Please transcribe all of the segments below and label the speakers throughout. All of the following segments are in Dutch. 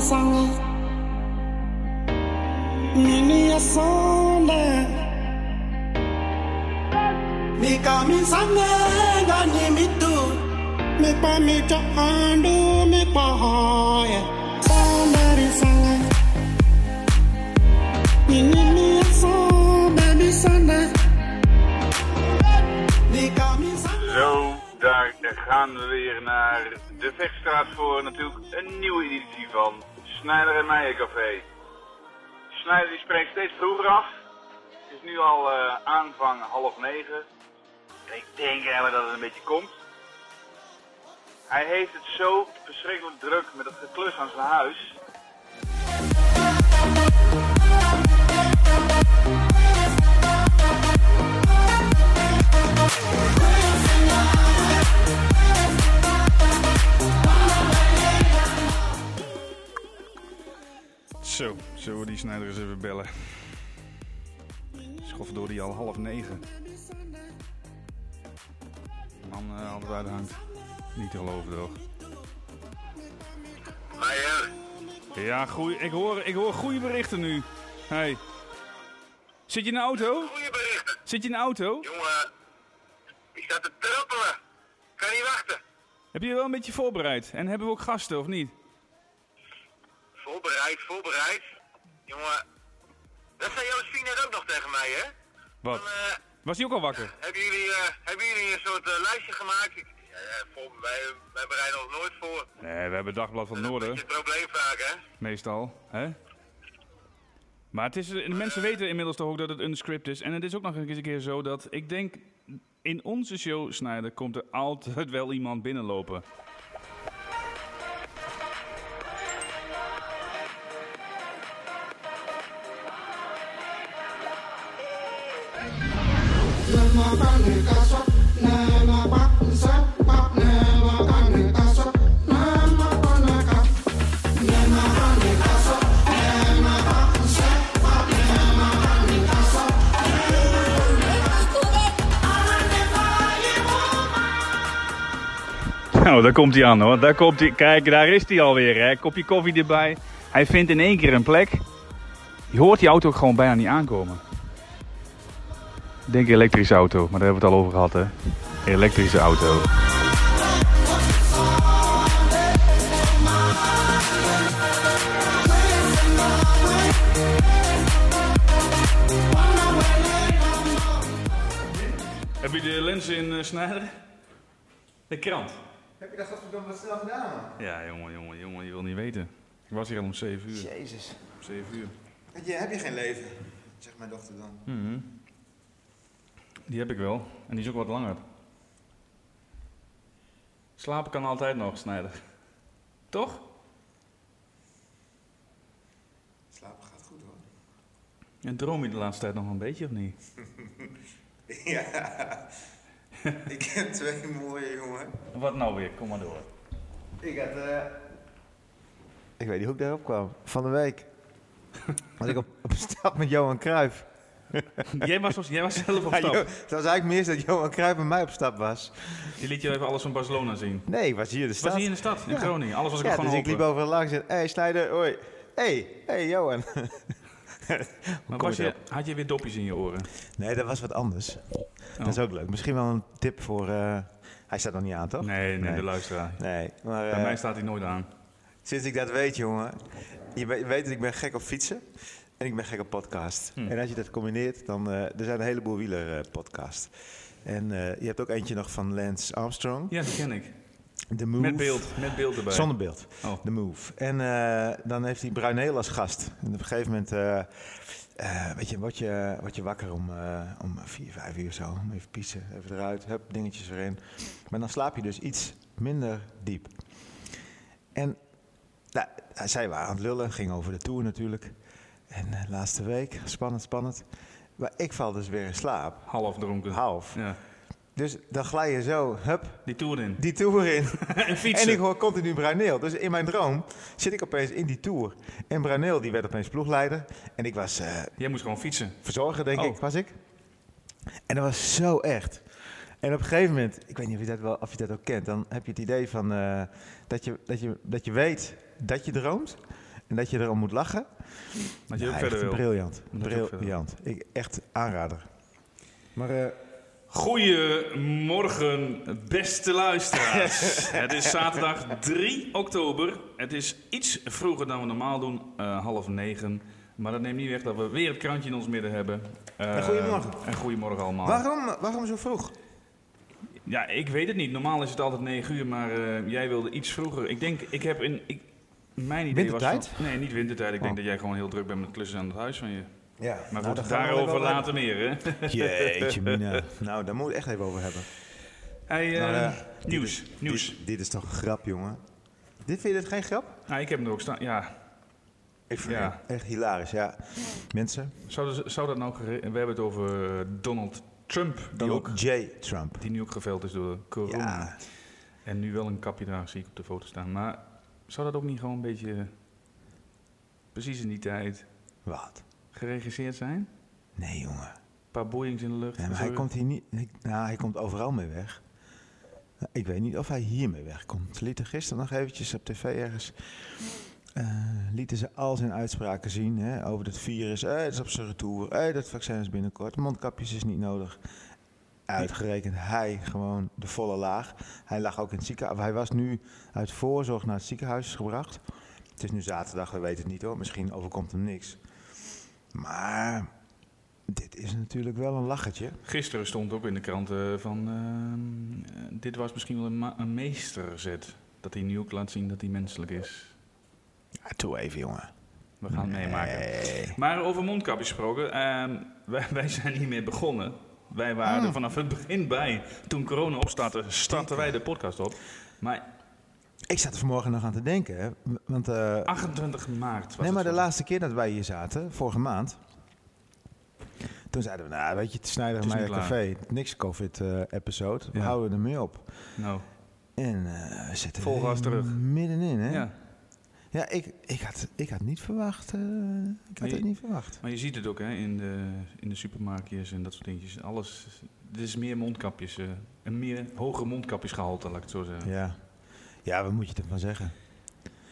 Speaker 1: sanga Nini ya sonda Mika mi sanga Gani mi tu Mi pa mi cha andu Mi pa hoya Somebody sanga Nini mi ya mi sanga
Speaker 2: Zo, daar gaan we weer naar de Vechtstraat voor natuurlijk een nieuwe editie van Snijder en Meijercafé. Snijder die spreekt steeds vroeger af. Het is nu al eh, aanvang half negen. En ik denk eigenlijk dat het een beetje komt. Hij heeft het zo verschrikkelijk druk met het geklus aan zijn huis.
Speaker 3: Zo, zullen we die snijder eens even bellen? Schof door die al half negen. Man uit de hand. Niet te geloven toch?
Speaker 2: Meijer,
Speaker 3: Ja, goeie, ik, hoor, ik hoor goede berichten nu. Hey. Zit je in de auto?
Speaker 2: goede berichten.
Speaker 3: Zit je in de auto?
Speaker 2: Jongen, ik sta te trappelen. Kan niet wachten.
Speaker 3: Heb je je wel een beetje voorbereid? En hebben we ook gasten of niet?
Speaker 2: Voorbereid, voorbereid. Jongen, dat zei Joosfien net ook nog tegen mij, hè?
Speaker 3: Wat?
Speaker 2: Eh,
Speaker 3: Was hij ook al wakker?
Speaker 2: hebben, jullie, eh, hebben jullie een soort eh, lijstje gemaakt? Ik, voor, wij, wij bereiden ons nooit voor.
Speaker 3: Nee, we hebben Dagblad van het
Speaker 2: Dat is
Speaker 3: Noorden.
Speaker 2: het probleem vaak, hè?
Speaker 3: Meestal, hè? Maar het is, de mensen weten inmiddels toch ook dat het een script is. En het is ook nog eens een keer zo dat ik denk... In onze show, Snijder, komt er altijd wel iemand binnenlopen. Nou, daar komt hij aan hoor. Daar komt hij. Kijk, daar is hij alweer. Hè. Kopje koffie erbij. Hij vindt in één keer een plek. Je hoort die auto ook gewoon bijna niet aankomen. Ik denk elektrische auto, maar daar hebben we het al over gehad hè. Elektrische auto. Heb je de lenzen in uh, Snijder? De krant.
Speaker 4: Heb je dat godverdomme wat snel gedaan, man?
Speaker 3: Ja, jongen, jongen, jongen, je wil niet weten. Ik was hier al om 7 uur.
Speaker 4: Jezus.
Speaker 3: Om 7 uur.
Speaker 4: Heb je, heb je geen leven? Zegt mijn dochter dan.
Speaker 3: Mhm. Die heb ik wel. En die is ook wat langer. Slapen kan altijd nog, Snijder. Toch?
Speaker 4: Slapen gaat goed, hoor.
Speaker 3: En droom je de laatste tijd nog een beetje of niet?
Speaker 4: Ja. ik heb twee mooie jongen.
Speaker 3: Wat nou weer? Kom maar door.
Speaker 4: Ik had... eh Ik weet niet hoe ik daarop kwam. Van de week. Was ik op, op stap met Johan Cruijff.
Speaker 3: Jij was, jij was zelf op stap.
Speaker 4: Het was eigenlijk meer dat Johan Cruijff met mij op stap was.
Speaker 3: Die liet je even alles van Barcelona zien.
Speaker 4: Nee, ik was hier in de stad.
Speaker 3: Was hij in de stad, in
Speaker 4: Ja.
Speaker 3: Groningen? Alles was ook
Speaker 4: ja,
Speaker 3: gewoon
Speaker 4: dus ik liep overal langs en... Hé, hey, Snijder, hoi. hey, hey, Johan.
Speaker 3: Maar was
Speaker 4: je
Speaker 3: je, had je weer dopjes in je oren?
Speaker 4: Nee, dat was wat anders. Dat is
Speaker 3: Oh.
Speaker 4: ook leuk. Misschien wel een tip voor... eh, Hij staat nog niet aan, toch?
Speaker 3: Nee, nee,
Speaker 4: Nee.
Speaker 3: de luisteraar.
Speaker 4: Nee, maar...
Speaker 3: Bij
Speaker 4: eh,
Speaker 3: mij staat hij nooit aan.
Speaker 4: Sinds ik dat weet, jongen. Je we- weet dat ik ben gek op fietsen. En ik ben gek op podcast.
Speaker 3: Hm.
Speaker 4: En als je dat combineert, dan... eh, er zijn een heleboel wieler eh. En eh, je hebt ook eentje nog van Lance Armstrong.
Speaker 3: Ja, die ken ik.
Speaker 4: The Move.
Speaker 3: Met beeld, met beeld erbij.
Speaker 4: Zonder beeld.
Speaker 3: Oh.
Speaker 4: The Move. En dan heeft hij Bruineel als gast. En op een gegeven moment... weet je, word je, word je wakker om, om vier, vijf uur zo. Even pissen, even eruit, hup, dingetjes erin. Maar dan slaap je dus iets minder diep. En nou, zij waren aan het lullen, ging over de Tour natuurlijk. En eh, laatste week, spannend, spannend. Maar ik val dus weer in slaap.
Speaker 3: Half dronken.
Speaker 4: Half.
Speaker 3: Ja.
Speaker 4: Dus dan glij je zo, hup,
Speaker 3: Die tour in.
Speaker 4: die Tour in.
Speaker 3: en fietsen.
Speaker 4: En ik hoor continu Bruineel. Dus in mijn droom zit ik opeens in die Tour. En Bruineel die werd opeens ploegleider. En ik was eh,
Speaker 3: Jij moest gewoon fietsen.
Speaker 4: verzorger, denk
Speaker 3: Oh.
Speaker 4: ik, was ik. En dat was zo echt. En op een gegeven moment, ik weet niet of je dat, wel, of je dat ook kent, dan heb je het idee van eh, dat, je, dat, je, dat je weet dat je droomt. En dat je erom moet lachen.
Speaker 3: Dat je
Speaker 4: Ja,
Speaker 3: ook verder wil.
Speaker 4: briljant. Briljant. Ik, echt aanrader. Maar eh,
Speaker 3: Goedemorgen, beste luisteraars. het is zaterdag 3 oktober. Het is iets vroeger dan we normaal doen, eh, half negen. Maar dat neemt niet weg dat we weer het krantje in ons midden hebben. Eh,
Speaker 4: En goedemorgen.
Speaker 3: En goedemorgen allemaal.
Speaker 4: waarom, waarom zo vroeg?
Speaker 3: Ja, ik weet het niet. Normaal is het altijd 9 uur, maar eh, jij wilde iets vroeger. Ik denk, ik heb in... Ik, mijn idee was...
Speaker 4: Wintertijd?
Speaker 3: Van, nee, niet wintertijd. Ik denk
Speaker 4: Oh.
Speaker 3: dat jij gewoon heel druk bent met klussen aan het huis van je.
Speaker 4: Ja,
Speaker 3: Maar
Speaker 4: nou,
Speaker 3: goed, daarover later meer, hè?
Speaker 4: Jeetje, Mina. Nou, daar moet ik echt even over hebben.
Speaker 3: Hey,
Speaker 4: Nou, eh,
Speaker 3: nieuws,
Speaker 4: dit is-
Speaker 3: nieuws.
Speaker 4: Dit, dit is toch een grap, jongen? Dit vind je dit geen grap?
Speaker 3: Nou, ik heb hem er ook staan. Ja,
Speaker 4: Ik vind
Speaker 3: Ja.
Speaker 4: het echt hilarisch, ja. Mensen,
Speaker 3: Zou, dat- zou dat nou... We hebben het over eh, Donald Trump,
Speaker 4: Donald
Speaker 3: ook,
Speaker 4: J. Trump.
Speaker 3: die nu ook geveld is door corona.
Speaker 4: Ja,
Speaker 3: En nu wel een kapje draagt, zie ik op de foto staan. Maar zou dat ook niet gewoon een beetje... precies in die tijd
Speaker 4: wat?
Speaker 3: geregisseerd zijn?
Speaker 4: Nee, jongen.
Speaker 3: Een paar boeings in de lucht.
Speaker 4: Nee, maar hij komt hier niet... hij- Nou, hij komt overal mee weg. Nou, Ik weet niet of hij hiermee wegkomt. Ze lieten gisteren nog eventjes op tv ergens... eh, lieten ze al zijn uitspraken zien hè, over het virus. Eh, het is op zijn retour. Eh, dat vaccin is binnenkort. Mondkapjes is niet nodig. Uitgerekend hij gewoon de volle laag. Hij lag ook in het ziekenhuis. Hij was nu uit voorzorg naar het ziekenhuis gebracht. Het is nu zaterdag, we weten het niet hoor. Misschien overkomt hem niks. Maar dit is natuurlijk wel een lachertje.
Speaker 3: Gisteren stond ook in de kranten van... ehm, eh, dit was misschien wel een, een meesterzet. Dat hij nu ook laat zien dat hij menselijk is.
Speaker 4: Ja, toe even, jongen.
Speaker 3: We gaan het meemaken. Maar over mondkapjes gesproken. ehm, wij, wij zijn hiermee begonnen. Wij waren
Speaker 4: Ah.
Speaker 3: er vanaf het begin bij. Toen corona opstartte, startten wij de podcast op. Maar
Speaker 4: Ik zat er vanmorgen nog aan te denken. Hè, want, eh,
Speaker 3: 28 maart was
Speaker 4: nee, maar de laatste keer dat wij hier zaten, vorige maand. Toen zeiden we, nou weet je, het Snijder
Speaker 3: Het is
Speaker 4: en
Speaker 3: nu
Speaker 4: Meijer
Speaker 3: klaar.
Speaker 4: Café, niks COVID-episode. we
Speaker 3: Ja.
Speaker 4: houden er mee op.
Speaker 3: Nou,
Speaker 4: En eh, we zitten
Speaker 3: Vol gas terug.
Speaker 4: middenin, hè?
Speaker 3: ja.
Speaker 4: Ja, ik, ik, had, ik had niet verwacht. eh, ik had het niet verwacht.
Speaker 3: Maar je ziet het ook hè, in, de, in de supermarktjes en dat soort dingetjes. Alles, er is meer mondkapjes. eh, een meer hoger mondkapjesgehalte, laat ik het zo zeggen.
Speaker 4: Ja. ja, wat moet je ervan zeggen?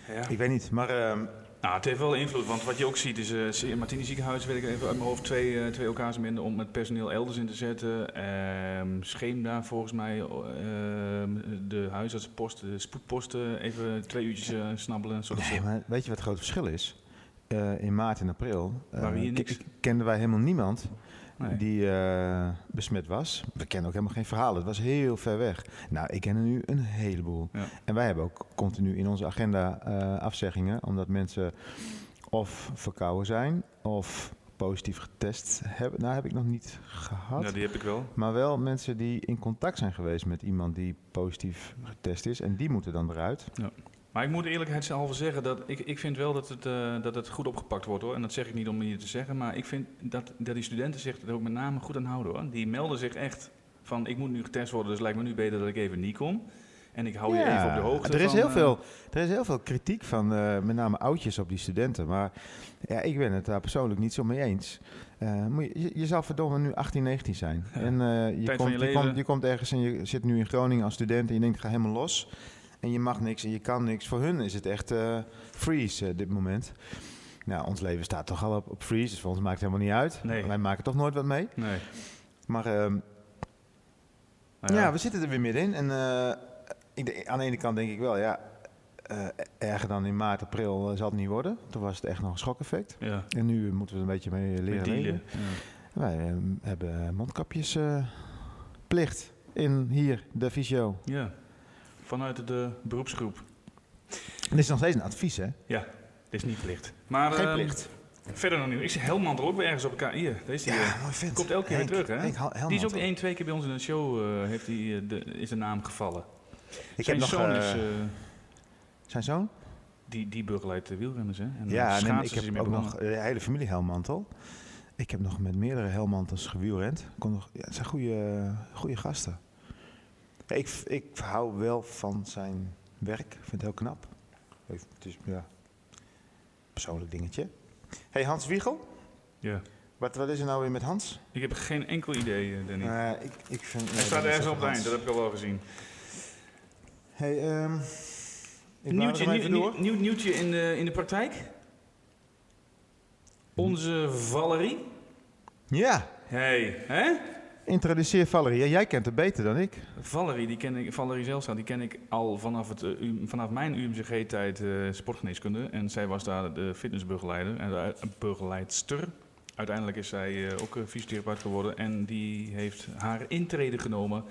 Speaker 3: Ja.
Speaker 4: Ik weet niet, maar ehm,
Speaker 3: Nou, het heeft wel invloed, want wat je ook ziet is... eh Martini ziekenhuis, weet ik even uit mijn hoofd, twee, eh, twee elkaars minder om het personeel elders in te zetten. Ehm Scheemda volgens mij, ehm, de huisartsenpost, de spoedposten, even twee uurtjes eh, snabbelen. Zodat
Speaker 4: nee, maar weet je wat het grote verschil is? Eh, in maart en april eh, kenden wij helemaal niemand
Speaker 3: nee.
Speaker 4: die eh, besmet was. We kennen ook helemaal geen verhaal. Het was heel ver weg. Nou, ik ken er nu een heleboel.
Speaker 3: Ja.
Speaker 4: En wij hebben ook continu in onze agenda eh, afzeggingen, omdat mensen of verkouden zijn of positief getest hebben. Nou, heb ik nog niet gehad.
Speaker 3: Ja, die heb ik wel.
Speaker 4: Maar wel mensen die in contact zijn geweest met iemand die positief getest is. En die moeten dan eruit.
Speaker 3: Maar ik moet eerlijkheidshalve zeggen dat ik, ik vind wel dat het, eh, dat het goed opgepakt wordt hoor. En dat zeg ik niet om hier te zeggen, maar ik vind dat, dat die studenten zich er ook met name goed aan houden hoor. Die melden zich echt van ik moet nu getest worden, dus lijkt me nu beter dat ik even niet kom. En ik hou je even op de hoogte.
Speaker 4: er, is
Speaker 3: van,
Speaker 4: heel
Speaker 3: eh,
Speaker 4: veel, er is heel veel kritiek van eh, met name oudjes op die studenten. Maar ja, ik ben het daar persoonlijk niet zo mee eens. Moet je, je, je zal verdomme nu 18, 19 zijn.
Speaker 3: Ja.
Speaker 4: En je, komt,
Speaker 3: je
Speaker 4: komt, je komt ergens en je zit nu in Groningen als student en je denkt, ik ga helemaal los. En je mag niks en je kan niks. Voor hun is het echt eh, freeze eh, dit moment. Nou, ons leven staat toch al op, op freeze, dus voor ons maakt het helemaal niet uit.
Speaker 3: Nee.
Speaker 4: Wij maken toch nooit wat mee.
Speaker 3: Nee.
Speaker 4: Maar ehm,
Speaker 3: Nou
Speaker 4: ja. we zitten er weer middenin. En eh, ik, aan de ene kant denk ik wel, ja, erger dan in maart, april zal het niet worden. Toen was het echt nog een schokeffect.
Speaker 3: ja.
Speaker 4: En nu moeten we er een beetje mee leren leven.
Speaker 3: Ja.
Speaker 4: Wij hebben mondkapjes eh, plicht in hier, de visio.
Speaker 3: ja. Vanuit de beroepsgroep.
Speaker 4: En dit is nog steeds een advies, hè?
Speaker 3: Ja, dit is niet plicht. Maar,
Speaker 4: Geen
Speaker 3: ehm,
Speaker 4: plicht.
Speaker 3: Verder nog niet. Ik zie Helmantel ook weer ergens op elkaar. Hier, deze die, eh,
Speaker 4: mooi vent.
Speaker 3: komt elke keer weer terug, hè?
Speaker 4: Henk
Speaker 3: die is ook één, twee keer bij ons in de show, eh, heeft die, eh, de, is de naam gevallen.
Speaker 4: Ik
Speaker 3: Zijn
Speaker 4: heb nog
Speaker 3: zoon
Speaker 4: eh,
Speaker 3: is, eh,
Speaker 4: zijn zoon.
Speaker 3: die, die begeleidt de wielrenners, hè? En
Speaker 4: Ja,
Speaker 3: ja,
Speaker 4: nee, ik heb ook
Speaker 3: begonnen.
Speaker 4: nog eh, de hele familie Helmantel. Ik heb nog met meerdere Helmantels gewielrend. Nog, ja, het zijn goede, goede gasten. Ik, ik hou wel van zijn werk. Ik vind het heel knap. Het is ja, persoonlijk dingetje. hey, Hans Wiegel.
Speaker 3: Ja.
Speaker 4: Wat, wat is er nou weer met Hans?
Speaker 3: Ik heb geen enkel idee, eh, Danny.
Speaker 4: Eh, ik, ik vind,
Speaker 3: hij staat ergens op het eind, dat heb ik al wel gezien.
Speaker 4: Hey, ik
Speaker 3: Nieuwtje, nieuw, nieuw, nieuw- nieuwtje in de, in de praktijk? Onze Valerie.
Speaker 4: Ja,
Speaker 3: Hey, hè?
Speaker 4: Introduceer Valerie. Jij kent het beter dan ik.
Speaker 3: Valerie, die ken ik, Valerie Zelstra, die ken ik al vanaf, het, eh, vanaf mijn UMCG-tijd eh, sportgeneeskunde. En zij was daar de fitnessbegeleider en de begeleidster. Uiteindelijk is zij eh, ook fysiotherapeut geworden en die heeft haar intrede genomen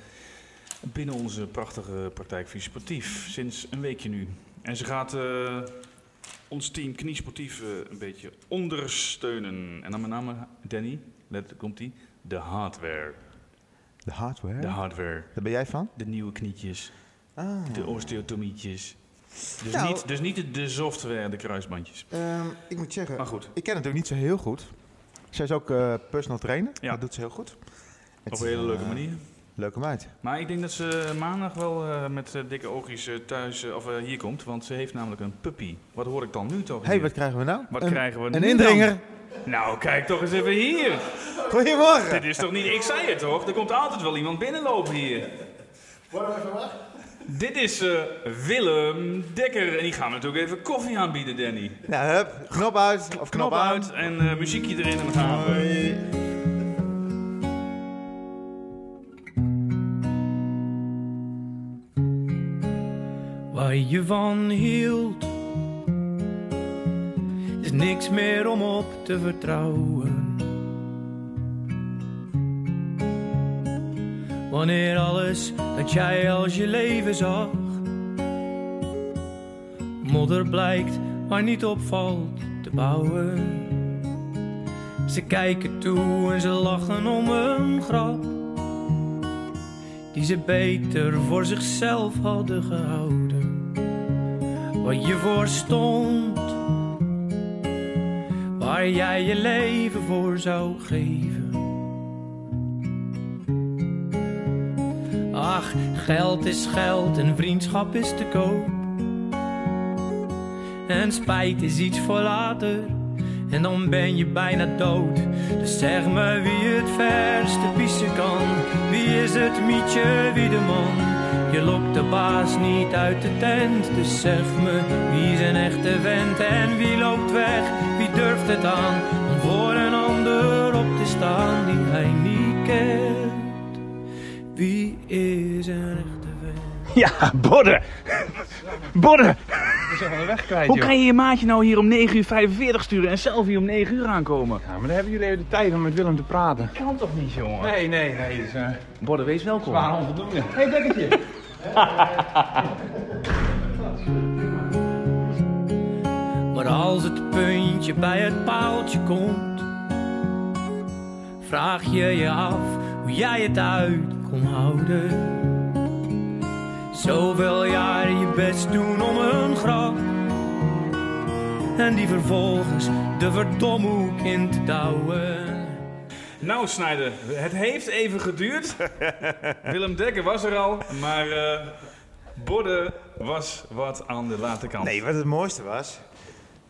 Speaker 3: binnen onze prachtige praktijk Fysiosportief. Sinds een weekje nu. En ze gaat ons team Kniesportief een beetje ondersteunen. En dan met name Danny, let komt die, de hardware.
Speaker 4: De hardware?
Speaker 3: De hardware.
Speaker 4: Daar ben jij van?
Speaker 3: De nieuwe knietjes,
Speaker 4: Ah.
Speaker 3: de osteotomietjes. Dus,
Speaker 4: Nou.
Speaker 3: niet, dus niet de, software, de kruisbandjes.
Speaker 4: Ehm, ik moet zeggen,
Speaker 3: Maar goed,
Speaker 4: ik ken het ook niet zo heel goed. Zij is ook eh, personal trainer.
Speaker 3: Ja.
Speaker 4: Dat doet ze heel goed.
Speaker 3: Op een hele leuke
Speaker 4: eh,
Speaker 3: manier.
Speaker 4: Leuke meid.
Speaker 3: Maar ik denk dat ze maandag wel eh, met eh, dikke oogjes eh, thuis eh, of eh, hier komt. Want ze heeft namelijk een puppy. Wat hoor ik dan nu toch?
Speaker 4: Hé, hey, wat krijgen we nou?
Speaker 3: Wat
Speaker 4: een,
Speaker 3: krijgen we
Speaker 4: Een indringer.
Speaker 3: dan? Nou, kijk toch eens even hier.
Speaker 4: Goedemorgen.
Speaker 3: Dit is toch niet... Ik zei het toch? Er komt altijd wel iemand binnenlopen hier. Dit is eh, Willem Dekker. En die gaan we natuurlijk even koffie aanbieden, Danny.
Speaker 4: Nou, hup. Knop uit. Of knop,
Speaker 3: Knop uit en eh, muziekje erin en dan gaan we.
Speaker 4: Hoi.
Speaker 5: waar je van hield. Niks meer om op te vertrouwen. Wanneer alles dat jij als je leven zag, modder blijkt waar niet opvalt te bouwen. Ze kijken toe en ze lachen om een grap die ze beter voor zichzelf hadden gehouden. Wat je voor stond, waar jij je leven voor zou geven. Ach, geld is geld en vriendschap is te koop. En spijt is iets voor later. En dan ben je bijna dood. Dus zeg me wie het verste pissen kan. Wie is het mietje, wie de man? Je lokt de baas niet uit de tent. Dus zeg me wie is een echte vent en wie loopt weg? Wie durft het aan om voor een ander op te staan die hij niet kent? Wie is een echte vent?
Speaker 3: Ja, Bodde! Bodde!
Speaker 6: We zijn van de weg kwijt,
Speaker 3: Hoe
Speaker 6: joh.
Speaker 3: kan je je maatje nou hier om 9 uur 45 sturen en zelf hier om 9 uur aankomen?
Speaker 6: Ja, maar dan hebben jullie even de tijd om met Willem te praten.
Speaker 3: Kan toch niet, jongen?
Speaker 6: Nee, nee, nee. Is uh,
Speaker 3: Bodde, wees welkom.
Speaker 6: zwaar onvoldoende. Hé, hey, dekkertje.
Speaker 5: Maar als het puntje bij het paaltje komt, vraag je je af hoe jij het uit kon houden. Zoveel jaren je best doen om een grap. En die vervolgens de verdomhoek in te douwen.
Speaker 3: Nou, Snijder, het heeft even geduurd. Willem Dekker was er al, maar eh Bodde was wat aan de late kant.
Speaker 4: Nee, wat het mooiste was,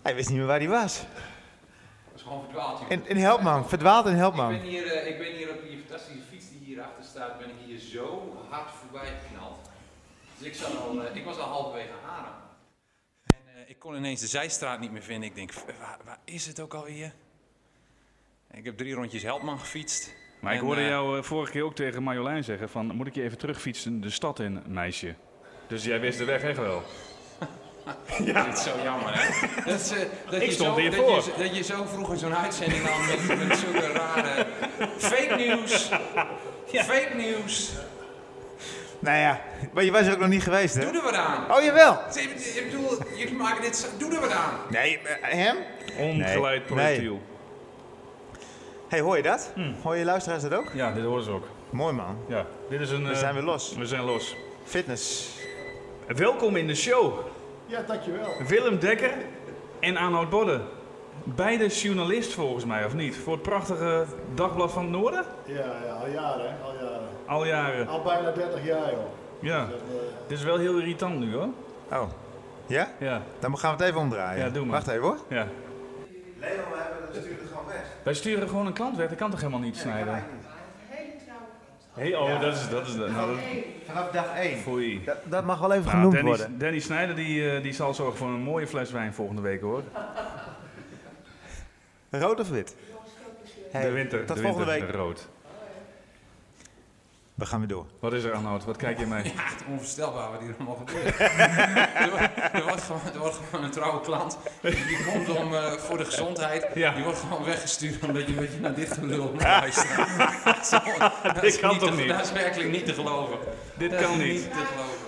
Speaker 4: hij wist niet meer waar hij was.
Speaker 7: Dat is gewoon verdwaald. joh.
Speaker 4: In, in Helpman, verdwaald in
Speaker 7: Ik
Speaker 4: Helpman.
Speaker 7: ben, hier, eh, ik ben hier op die fantastische fiets die hier achter staat, ben ik hier zo hard voorbij geknald. Dus ik, zat al, eh, ik was al halverwege Haren. En eh, ik kon ineens de zijstraat niet meer vinden. Ik denk, "V- waar, waar is het ook alweer? Ik heb drie rondjes Helpman gefietst.
Speaker 3: Maar ik hoorde
Speaker 7: eh,
Speaker 3: jou eh, vorige keer ook tegen Marjolein zeggen van... moet ik je even terugfietsen de stad in, meisje? Dus jij wist de weg echt wel.
Speaker 7: Dat is zo jammer, hè? Dat, is, eh, dat
Speaker 3: Ik
Speaker 7: je
Speaker 3: stond
Speaker 7: zo,
Speaker 3: hier
Speaker 7: dat
Speaker 3: voor.
Speaker 7: Je, dat je zo vroeg in zo'n uitzending dan met, met zulke rare fake nieuws. Fake nieuws.
Speaker 4: Nou ja, maar je was er ook nog niet geweest, hè?
Speaker 7: Doe er wat aan.
Speaker 4: Oh, jawel.
Speaker 7: Ik bedoel, jullie maken dit. Doe er wat aan.
Speaker 4: Nee, hem?
Speaker 3: Ongeleid
Speaker 4: Nee. Hey, hoor je dat?
Speaker 3: Hm.
Speaker 4: Hoor je luisteraars dat ook?
Speaker 3: Ja, dit horen ze ook.
Speaker 4: Mooi man.
Speaker 3: Ja, dit is een...
Speaker 4: We
Speaker 3: eh,
Speaker 4: zijn weer los.
Speaker 3: We zijn los.
Speaker 4: Fitness.
Speaker 3: Welkom in de show.
Speaker 8: Ja, dankjewel.
Speaker 3: Willem Dekker en Arnoud Bodde. Beide journalist volgens mij, of niet? Voor het prachtige Dagblad van het Noorden?
Speaker 8: Ja, ja, al jaren, hè? al jaren.
Speaker 3: Al jaren.
Speaker 8: Al bijna 30 jaar, joh.
Speaker 3: Ja.
Speaker 8: Dat, eh,
Speaker 3: Dit is wel heel irritant nu hoor.
Speaker 4: Oh. Ja?
Speaker 3: Ja,
Speaker 4: Dan gaan we het even omdraaien.
Speaker 3: Ja, doe maar.
Speaker 4: Wacht even hoor.
Speaker 3: ja.
Speaker 4: Leon, we sturen gewoon weg.
Speaker 3: Wij sturen gewoon een klant weg, dat kan toch helemaal niet snijden? Hey, oh, dat is, dat is, nou, dat
Speaker 4: Vanaf dag 1.
Speaker 3: foei.
Speaker 4: Dat, dat mag wel even
Speaker 3: Nou,
Speaker 4: genoemd
Speaker 3: Danny,
Speaker 4: worden.
Speaker 3: Danny Snijder die, eh, die zal zorgen voor een mooie fles wijn volgende week hoor.
Speaker 4: Rood of wit? Hey,
Speaker 3: de winter.
Speaker 4: Tot
Speaker 3: de
Speaker 4: volgende
Speaker 3: winter,
Speaker 4: week.
Speaker 3: rood.
Speaker 4: We gaan weer door.
Speaker 3: Wat is er, Arnoud? Wat kijk je mee?
Speaker 7: Ja, het is onvoorstelbaar wat hier allemaal gebeurt. er, wordt, er, wordt gewoon, er wordt gewoon een trouwe klant. Die komt om eh, voor de gezondheid.
Speaker 3: Ja.
Speaker 7: Die wordt gewoon weggestuurd omdat je een beetje naar dit gelul moet luisteren. dat is
Speaker 3: kan
Speaker 7: niet
Speaker 3: toch
Speaker 7: te-
Speaker 3: niet?
Speaker 7: Dat is werkelijk niet te geloven.
Speaker 3: Dit
Speaker 7: Dat
Speaker 3: kan
Speaker 7: is
Speaker 3: niet.
Speaker 7: te geloven.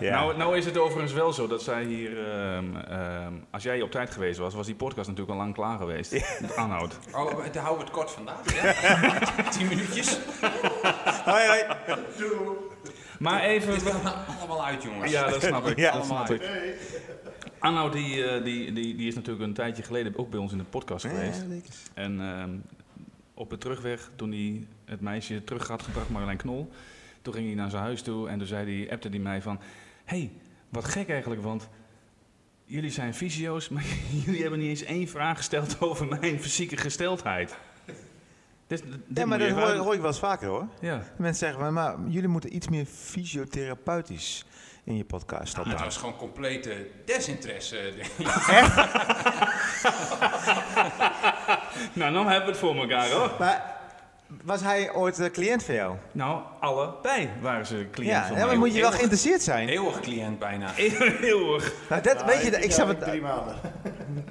Speaker 4: Ja.
Speaker 3: Nou, nou is het overigens wel zo dat zij hier, ehm, ehm, als jij op tijd geweest was, was die podcast natuurlijk al lang klaar geweest. Met Arnoud.
Speaker 7: Oh, dan houden we het kort vandaag. Ja? Tien minuutjes.
Speaker 4: hoi, hoi.
Speaker 3: Maar even...
Speaker 7: Dit er allemaal uit, jongens.
Speaker 3: Ja, dat snap ik.
Speaker 4: Ja.
Speaker 3: dat snap ik. Die, eh, die, die, die is natuurlijk een tijdje geleden ook bij ons in de podcast geweest.
Speaker 4: Ja.
Speaker 3: En ehm, op de terugweg, toen hij het meisje terug had gebracht, Marjolein Knol, toen ging hij naar zijn huis toe en toen zei hij, appte hij mij van, hey, wat gek eigenlijk, want jullie zijn fysio's, maar jullie hebben niet eens één vraag gesteld over mijn fysieke gesteldheid. Dit, dit
Speaker 4: Ja, maar dat hoor, ik wel eens vaker hoor.
Speaker 3: Ja.
Speaker 4: Mensen zeggen, van, maar jullie moeten iets meer fysiotherapeutisch in je podcast stoppen.
Speaker 7: Het was gewoon complete desinteresse.
Speaker 3: Nou, dan hebben we het voor elkaar hoor.
Speaker 4: Maar was hij ooit eh, cliënt van jou?
Speaker 3: Nou, allebei waren ze cliënt
Speaker 4: Ja,
Speaker 3: van
Speaker 4: ja
Speaker 3: mij.
Speaker 4: maar moet je wel
Speaker 7: Eeuwig.
Speaker 4: geïnteresseerd zijn.
Speaker 7: Eeuwig cliënt bijna.
Speaker 3: Eeuwig.
Speaker 4: Nou, dat, weet je,
Speaker 8: ik,
Speaker 4: snap het.
Speaker 8: Drie maanden.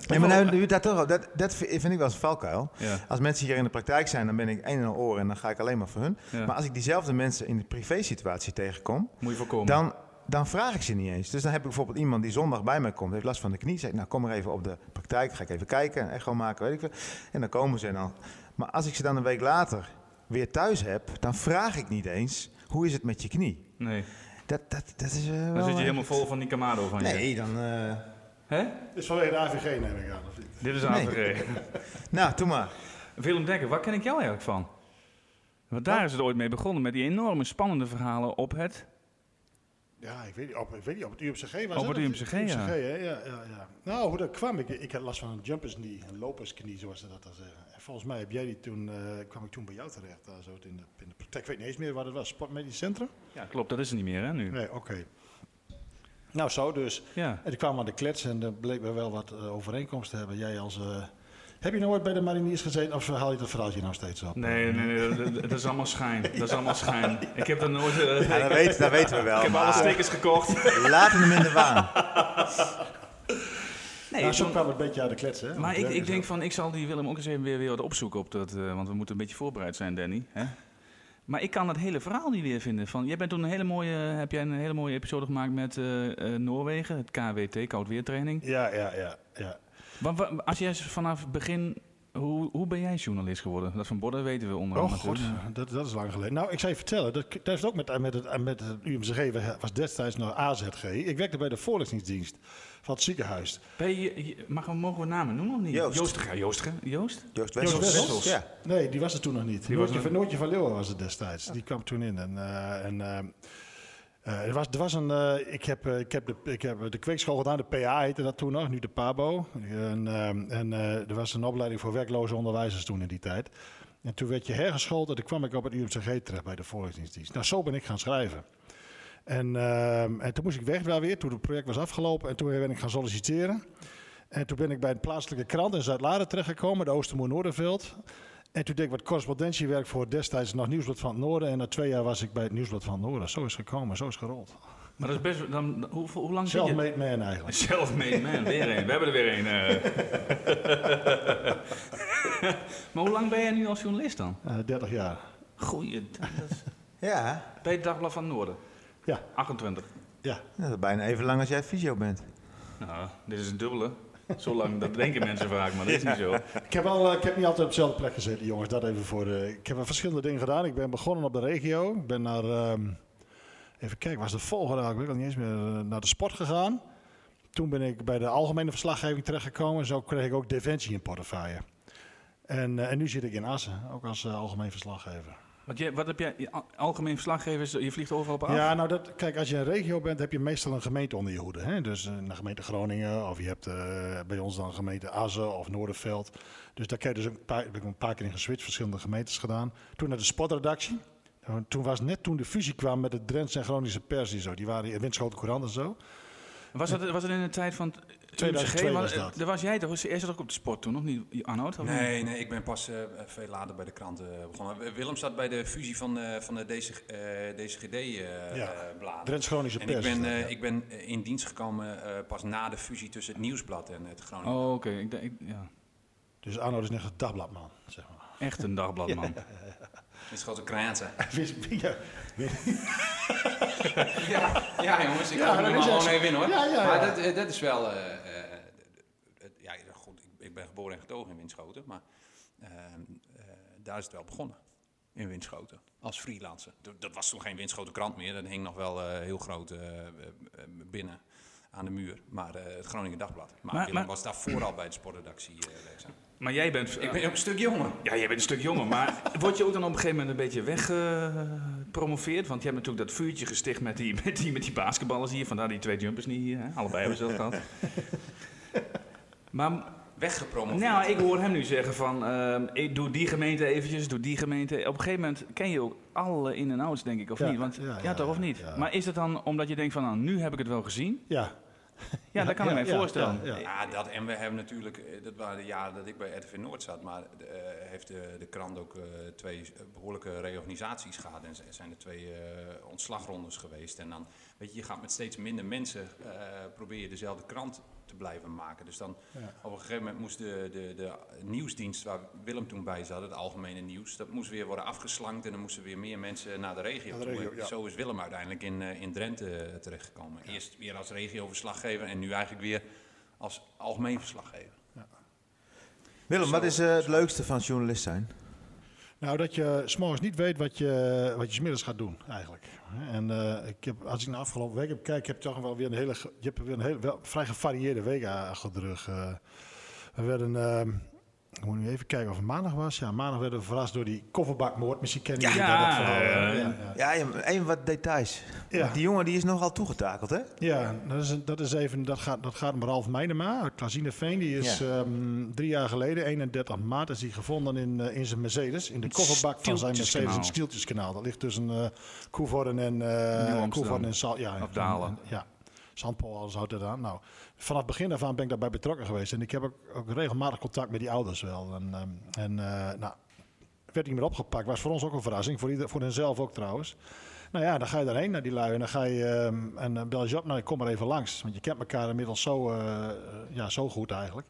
Speaker 4: Nee, maar nou, nu dat toch, dat, dat vind ik wel eens een valkuil.
Speaker 3: Ja.
Speaker 4: Als mensen hier in de praktijk zijn, dan ben ik een en al oren en dan ga ik alleen maar voor hun.
Speaker 3: Ja.
Speaker 4: Maar als ik diezelfde mensen in de privé-situatie tegenkom,
Speaker 3: Moet je voorkomen.
Speaker 4: dan, dan vraag ik ze niet eens. Dus dan heb ik bijvoorbeeld iemand die zondag bij mij komt, heeft last van de knie. Zeg ik, nou kom maar even op de praktijk, ga ik even kijken, een echo maken, weet ik veel. En dan komen ze en dan. Maar als ik ze dan een week later weer thuis heb, dan vraag ik niet eens, hoe is het met je knie?
Speaker 3: Nee,
Speaker 4: Dat, dat, dat is eh, wel...
Speaker 3: dan zit je helemaal vol van die Kamado van je.
Speaker 4: Nee, dan... eh,
Speaker 3: Hè?
Speaker 8: Dit is vanwege de AVG neem ik aan, of niet?
Speaker 3: Dit is
Speaker 4: Nee.
Speaker 3: AVG.
Speaker 4: Nou, doe maar.
Speaker 3: Willem Dekker, waar ken ik jou eigenlijk van? Want daar is het ooit mee begonnen, met die enorme spannende verhalen op het...
Speaker 8: Ja, ik weet niet, op, ik weet niet, op het UMCG was
Speaker 3: Op het? UMCG, ja.
Speaker 8: hè? Ja, ja, ja. Nou, hoe dat kwam, ik, ik had last van een jumpersknie, een lopersknie, zoals ze dat dan zeggen. En volgens mij heb jij die toen, eh, kwam ik toen bij jou terecht, daar zo in de, in de praktijk. Ik weet niet eens meer wat het was, Sportmedisch Centrum?
Speaker 3: Ja, klopt, dat is er niet meer hè, nu.
Speaker 8: Nee, oké. Nou, zo dus.
Speaker 3: Ja.
Speaker 8: En ik kwam aan de klets en er bleek we wel wat eh, overeenkomsten te hebben. Jij als... eh, heb je nou ooit bij de mariniers gezeten of haal je dat verhaaltje nou steeds op?
Speaker 3: Nee, nee, nee, dat, dat is allemaal schijn. Dat is allemaal schijn. Ik heb er nooit... eh,
Speaker 4: Ja, dat, weet, dat weten we wel.
Speaker 3: ik heb alle stickers gekocht.
Speaker 4: laten hem in de waan.
Speaker 3: Nee,
Speaker 8: nou, zo kwam het een beetje aan de klets, hè?
Speaker 3: maar ik,
Speaker 8: werk
Speaker 3: ik
Speaker 8: en
Speaker 3: denk van, ik zal die Willem ook eens even weer, weer wat opzoeken op dat, eh, want we moeten een beetje voorbereid zijn, Danny. Hè? Maar ik kan dat hele verhaal niet weer vinden. Van, jij bent toen een hele mooie, heb jij een hele mooie episode gemaakt met eh, eh, Noorwegen, het KWT, koud weertraining.
Speaker 8: Ja, ja, ja, ja.
Speaker 3: Maar als jij vanaf het begin, hoe, hoe ben jij journalist geworden? Dat van Bodden weten we onder
Speaker 8: Oh
Speaker 3: andere.
Speaker 8: god,
Speaker 3: natuurlijk.
Speaker 8: dat, dat is lang geleden. Nou, ik zou je vertellen, dat, dat heeft ook met, met, het, met het UMCG, was destijds nog AZG. Ik werkte bij de voorlichtingsdienst van het ziekenhuis.
Speaker 3: Ben je, mag, mogen we namen noemen of niet?
Speaker 4: Joost.
Speaker 3: Joost, ja, Joost, Joost?
Speaker 4: Joost
Speaker 8: Joost
Speaker 4: Wessels.
Speaker 8: Wessels?
Speaker 4: Ja.
Speaker 8: Nee, die was er toen nog niet.
Speaker 3: Die was
Speaker 8: Noortje,
Speaker 3: er-
Speaker 8: van, Noortje van Leeuwen was het destijds. Die kwam toen in. En, eh, en, eh, eh, er, was, er was een, eh, ik, heb, eh, ik, heb de, ik heb de kweekschool gedaan, de PA heette dat toen nog, nu de PABO. En, en er was een opleiding voor werkloze onderwijzers toen in die tijd. En toen werd je hergeschoold en toen kwam ik op het UMCG terecht bij de voorlichtingsdienst. Nou, zo ben ik gaan schrijven. En, en toen moest ik weg wel weer, toen het project was afgelopen. En toen ben ik gaan solliciteren. En toen ben ik bij een plaatselijke krant in Zuid-Laren terechtgekomen, de Oostermoer Noorderveld. En toen deed ik wat correspondentiewerk voor destijds nog Nieuwsblad van het Noorden. En na twee jaar was ik bij het Nieuwsblad van het Noorden. Zo is het gekomen, zo is het gerold.
Speaker 3: Maar dat is best, dan, hoe, hoe lang zit je?
Speaker 8: Self-made man eigenlijk.
Speaker 3: Self-made man, weer een. We hebben er weer een. eh. maar hoe lang ben jij nu als journalist dan?
Speaker 8: Eh 30 jaar.
Speaker 3: Goeie, dat is
Speaker 4: Ja,
Speaker 3: bij het Dagblad van het Noorden.
Speaker 8: Ja,
Speaker 3: 28.
Speaker 8: ja.
Speaker 4: dat is bijna even lang als jij fysio bent.
Speaker 3: Nou, dit is een dubbele. Zo lang, dat denken mensen vaak, maar dat is niet zo.
Speaker 8: Ik heb, al, eh, ik heb niet altijd op dezelfde plek gezeten, jongens. Dat even voor. eh, ik heb verschillende dingen gedaan. Ik ben begonnen op de regio. Ik ben naar. ehm, even kijken, was de volgende? Ik al niet eens meer. eh, naar de sport gegaan. Toen ben ik bij de algemene verslaggeving terechtgekomen. Zo kreeg ik ook Defensie in portefeuille. En, en nu zit ik in Assen, ook als eh, algemeen verslaggever.
Speaker 3: Wat, jij, wat heb jij, je al- algemeen verslaggevers, je vliegt overal op af?
Speaker 8: Ja, nou, dat, kijk, als je een regio bent, heb je meestal een gemeente onder je hoede. Hè? Dus eh, een gemeente Groningen, of je hebt eh, bij ons dan gemeente Assen of Noorderveld. Dus daar je dus een paar, heb ik een paar keer in geswitcht, verschillende gemeentes gedaan. Toen naar de sportredactie. Nou, Toen was net toen de fusie kwam met de Drentse en Groningse pers en zo. Die waren in Winschoten Courant en zo.
Speaker 3: Was het, was het in de tijd van...
Speaker 8: 2002
Speaker 3: UMCG?
Speaker 8: was
Speaker 3: Want,
Speaker 8: dat.
Speaker 3: eh, Daar was jij toch? Jij zat ook op de sport toen, nog niet, Arnoud? of niet?
Speaker 7: Nee, nee, ik ben pas eh, veel later bij de krant eh, begonnen. Willem zat bij de fusie van, eh, van de DC, eh, DCGD-bladen.
Speaker 8: Ja, Drents Chronische
Speaker 7: en ik
Speaker 8: Pers.
Speaker 7: ben, eh,
Speaker 8: ja.
Speaker 7: ik ben eh, in dienst gekomen eh, pas na de fusie tussen het Nieuwsblad en het Groningen.
Speaker 3: Oh, oké. Ik, denk- ik, ja.
Speaker 8: Dus Arno is net een dagbladman, zeg maar.
Speaker 3: Echt een dagbladman.
Speaker 7: Het een kraantje.
Speaker 8: Wist- ja,
Speaker 7: Ja, ja jongens, ik
Speaker 8: Ja,
Speaker 7: ga er gewoon even in hoor.
Speaker 8: Ja, ja,
Speaker 7: Maar dat, eh, dat is wel... eh, eh, ja, goed, ik, ik ben geboren en getogen in Winschoten, maar eh, eh, daar is het wel begonnen. In Winschoten, als freelancer. Dat was toen geen Winschoten krant meer, dat hing nog wel heel groot binnen aan de muur. Maar eh, het Groningen Dagblad. Maar,
Speaker 3: Maar-
Speaker 7: Willem
Speaker 3: maar-
Speaker 7: was daarvoor al bij de sportredactie eh, werkzaam.
Speaker 3: Maar jij bent...
Speaker 7: Ik ben ook een stuk jonger.
Speaker 3: Ja, jij bent een stuk jonger, maar word je ook dan op een gegeven moment een beetje weggepromoveerd? Want je hebt natuurlijk dat vuurtje gesticht met die, met die, met die basketballers hier. Vandaar die twee jumpers niet hier. Hè? Allebei hebben ze dat gehad. Maar
Speaker 7: Weggepromoveerd.
Speaker 3: nou, ik hoor hem nu zeggen van, ehm, ik doe die gemeente eventjes, doe die gemeente. Op een gegeven moment ken je ook alle in- en outs, denk ik, of
Speaker 8: Ja,
Speaker 3: niet? Want,
Speaker 8: ja,
Speaker 3: ja,
Speaker 8: ja,
Speaker 3: toch, of niet?
Speaker 8: ja.
Speaker 3: Maar is het dan omdat je denkt van, nou, nu heb ik het wel gezien?
Speaker 8: ja.
Speaker 3: Ja, dat kan ik
Speaker 8: ja,
Speaker 3: voorstellen.
Speaker 8: ja, ja.
Speaker 7: Ja, dat, en we hebben natuurlijk, eh, dat waren de jaren dat ik bij RTV Noord zat, maar eh, heeft de, de krant ook eh, twee eh, behoorlijke reorganisaties gehad en zijn er twee eh, ontslagrondes geweest. En dan, weet je, je gaat met steeds minder mensen, eh, probeer je dezelfde krant te blijven maken. Dus dan op een gegeven moment moest de, de, de nieuwsdienst waar Willem toen bij zat, het algemene nieuws, dat moest weer worden afgeslankt en dan moesten weer meer mensen naar de regio
Speaker 8: Naar de
Speaker 7: toe.
Speaker 8: regio,
Speaker 7: En
Speaker 8: ja.
Speaker 7: Zo is Willem uiteindelijk in, eh, in Drenthe eh, terechtgekomen. Eerst weer als regioverslaggever en nu eigenlijk weer als algemeen verslaggever.
Speaker 4: Willem, wat is eh, het leukste van journalist zijn?
Speaker 8: Nou, dat je s'morgens niet weet wat je, wat je 's middags gaat doen, eigenlijk. En eh, ik heb, als ik naar afgelopen week heb kijken, heb je toch wel weer een hele, je hebt weer een hele, vrij gevarieerde week achter de rug. eh. we werden, ehm, ik moet nu even kijken of het maandag was. Ja, maandag werden we verrast door die kofferbakmoord. Misschien kennen jullie
Speaker 3: Ja,
Speaker 8: dat verhaal.
Speaker 3: ja, ja.
Speaker 8: ja,
Speaker 4: even wat details.
Speaker 8: Ja.
Speaker 4: Die jongen die is nogal toegetakeld, hè?
Speaker 8: Ja, dat is, dat is even, dat gaat, dat gaat om Ralf Meijnema uit Klazineveen. Die is ehm, drie jaar geleden, 31 maart, is hij gevonden in, eh, in zijn Mercedes. In de kofferbak van zijn Mercedes in het Stieltjeskanaal. Dat ligt tussen eh Koevoorden en, eh. Koevoorden en Zal, ja,
Speaker 3: Of
Speaker 8: en-
Speaker 3: Dalen.
Speaker 8: en- ja, Zandpool, alles houdt het aan. Nou, vanaf het begin daarvan ben ik daarbij betrokken geweest. En ik heb ook, ook regelmatig contact met die ouders wel. En, ehm, en eh, nou, werd niet meer opgepakt. Was voor ons ook een verrassing. Voor, ieder, voor hen zelf ook trouwens. Nou ja, dan ga je daarheen naar die lui. En dan ga je ehm, en dan bel je op. Nou, ik kom maar even langs. Want je kent elkaar inmiddels zo, eh, eh, ja, zo goed eigenlijk.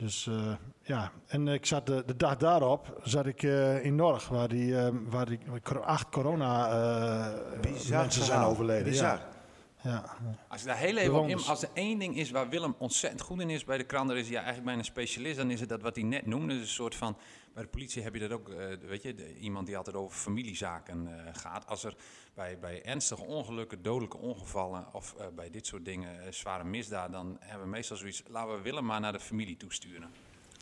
Speaker 8: Dus eh, ja, en ik zat de, de dag daarop zat ik eh, in Norg, waar die, ehm, waar die acht corona eh, mensen zijn overleden.
Speaker 4: Bizar.
Speaker 8: Ja. Ja.
Speaker 7: Als ik daar heel even in, als er één ding is waar Willem ontzettend goed in is bij de krant, dan is hij ja, eigenlijk bijna een specialist, dan is het dat wat hij net noemde. Dus een soort van, bij de politie heb je dat ook, eh, weet je, de- iemand die altijd over familiezaken eh, gaat. Als er bij, bij ernstige ongelukken, dodelijke ongevallen of eh, bij dit soort dingen zware misdaad, dan hebben we meestal zoiets, laten we Willem maar naar de familie toesturen.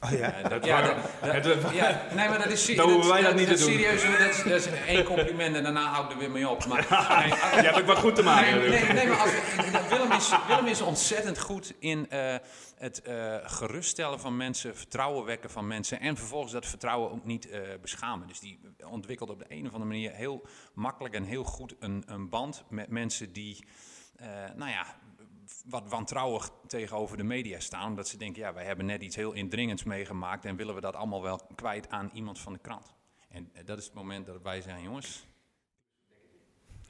Speaker 4: Oh ja.
Speaker 7: Dat, ja, dat- dat- ja, nee, maar dat is,
Speaker 3: Dan hoeven wij dat niet te doen.
Speaker 7: serieus. Dat is, dat is één compliment en daarna hou ik er weer mee op. Maar, nee,
Speaker 3: Je hebt ook wat goed te maken.
Speaker 7: Nee, nee, nee, maar als, Willem, is, Willem is ontzettend goed in eh, het eh, geruststellen van mensen, vertrouwen wekken van mensen en vervolgens dat vertrouwen ook niet eh, beschamen. Dus die ontwikkelt op de een of andere manier heel makkelijk en heel goed een, een band met mensen die, eh, nou ja, wat wantrouwig tegenover de media staan. Omdat ze denken, ja, wij hebben net iets heel indringends meegemaakt en willen we dat allemaal wel kwijt aan iemand van de krant. En eh, dat is het moment dat wij zeggen, jongens,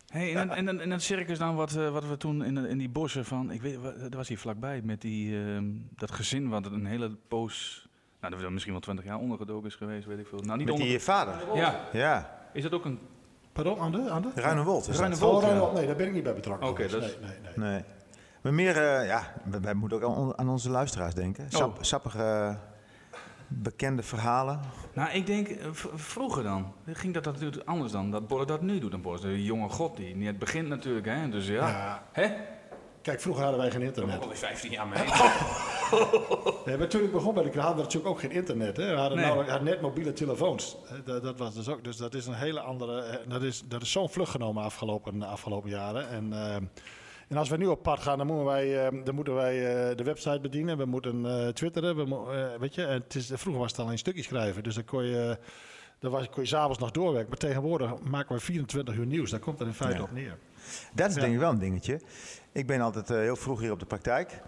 Speaker 3: Hey, en, en, en, en dat circus dan, wat, eh, wat we toen in, in die bossen van, ik weet, dat was hier vlakbij, met die, ehm, dat gezin wat een hele poos, nou dat er misschien wel twintig jaar ondergedoken is geweest, weet ik veel. Nou, niet
Speaker 4: Met
Speaker 3: onder,
Speaker 4: die vader.
Speaker 3: ja,
Speaker 4: Ja,
Speaker 3: is dat ook een,
Speaker 8: Pardon, aan de? Aan
Speaker 3: Ruine. Wold,
Speaker 8: Oh,
Speaker 3: ja.
Speaker 8: Rijnland, nee, daar ben ik niet bij betrokken.
Speaker 3: Oké,
Speaker 8: geweest.
Speaker 3: dat is-
Speaker 8: nee, nee, nee.
Speaker 4: Nee. Maar meer, eh, ja, wij, wij moeten ook aan, aan onze luisteraars denken. Sap,
Speaker 3: Oh.
Speaker 4: Sappige, eh, bekende verhalen.
Speaker 3: nou ik denk, eh, vroeger dan, ging dat natuurlijk anders dan, dat Bolle dat nu doet. Dan is een jonge god die net begint natuurlijk, hè, dus ja.
Speaker 8: Ja.
Speaker 3: Hè?
Speaker 8: Kijk, vroeger hadden wij geen internet.
Speaker 7: alweer 15 jaar mee.
Speaker 8: Nee, maar toen ik begon bij de krant hadden we natuurlijk ook geen internet. Hè. We hadden,
Speaker 3: Nee.
Speaker 8: net mobiele telefoons. Hè, Dat, dat was dus ook. Dus dat is een hele andere. eh, Dat is, dat is zo'n vlucht genomen afgelopen, afgelopen jaren. En, eh, en als we nu op pad gaan, dan moeten wij, eh, dan moeten wij eh, de website bedienen. We moeten eh, twitteren. We mo- weet je, en het is, vroeger was het al in stukjes schrijven. Dus dan kon je. Dan was, kon je s'avonds nog doorwerken. Maar tegenwoordig maken we 24 uur nieuws. Daar komt het in feite
Speaker 4: Ja.
Speaker 8: op neer.
Speaker 4: Dat is
Speaker 8: Ja.
Speaker 4: denk ik wel een dingetje. Ik ben altijd heel vroeg hier op de praktijk.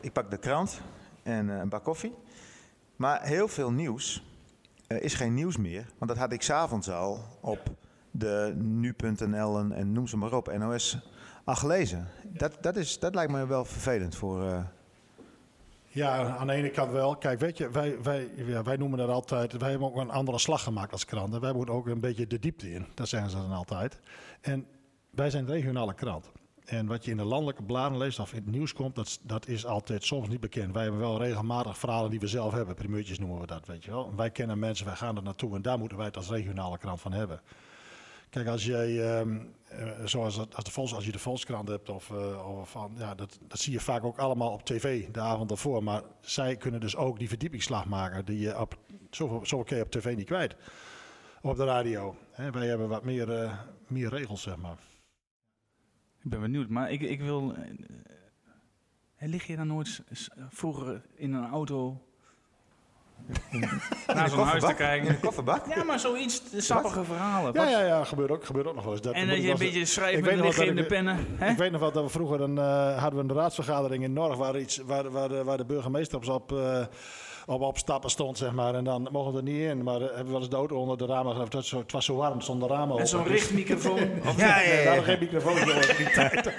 Speaker 4: Ik pak de krant en een bak koffie. Maar heel veel nieuws is geen nieuws meer. Want dat had ik s'avonds al op de nu.nl en, en noem ze maar op, NOS, al gelezen. Dat, dat, is, dat lijkt me wel vervelend voor... eh,
Speaker 8: Ja, aan de ene kant wel. Kijk, weet je, wij, wij, wij noemen dat altijd. Wij hebben ook een andere slag gemaakt als krant. En wij moeten ook een beetje de diepte in. Dat zeggen ze dan altijd. En wij zijn een regionale krant. En wat je in de landelijke bladen leest of in het nieuws komt, dat, dat is altijd soms niet bekend. Wij hebben wel regelmatig verhalen die we zelf hebben. Primeurtjes noemen we dat, weet je wel. Wij kennen mensen, wij gaan er naartoe en daar moeten wij het als regionale krant van hebben. Kijk, als jij, ehm, eh, zoals dat- als, de Volks, als je de Volkskrant hebt, of, eh, of van, ja, dat, dat zie je vaak ook allemaal op tv de avond ervoor. Maar zij kunnen dus ook die verdiepingsslag maken die je op zoveel, keer op tv niet kwijt. Op de radio. Wij hebben wat meer, eh, meer regels, zeg maar.
Speaker 3: Ik ben benieuwd, maar ik, ik wil... eh, eh, lig je dan nooit vroeger in een auto naar zo'n huis te?
Speaker 4: In
Speaker 3: kijken?
Speaker 4: een kofferbak?
Speaker 3: Ja, maar zoiets, de sappige verhalen.
Speaker 8: Ja, ja, ja, gebeurt ook, gebeurt ook nog wel eens. Dat,
Speaker 3: En dat je een beetje schrijft met
Speaker 8: ik-
Speaker 3: pennen. Hè?
Speaker 8: Ik weet nog wel dat we vroeger een, eh, hadden we een raadsvergadering in Norg waar, iets, waar, waar, de, waar de burgemeester op, op, eh, op, op stappen stond, zeg maar. En dan mogen we er niet in, maar eh, hebben we wel eens de auto onder de ramen. Het was zo, het was zo warm, er stonden ramen
Speaker 3: En zo'n
Speaker 8: Dus-
Speaker 3: richtmicrofoon. Of
Speaker 8: Ja, ja, We hadden geen microfoon in die tijd.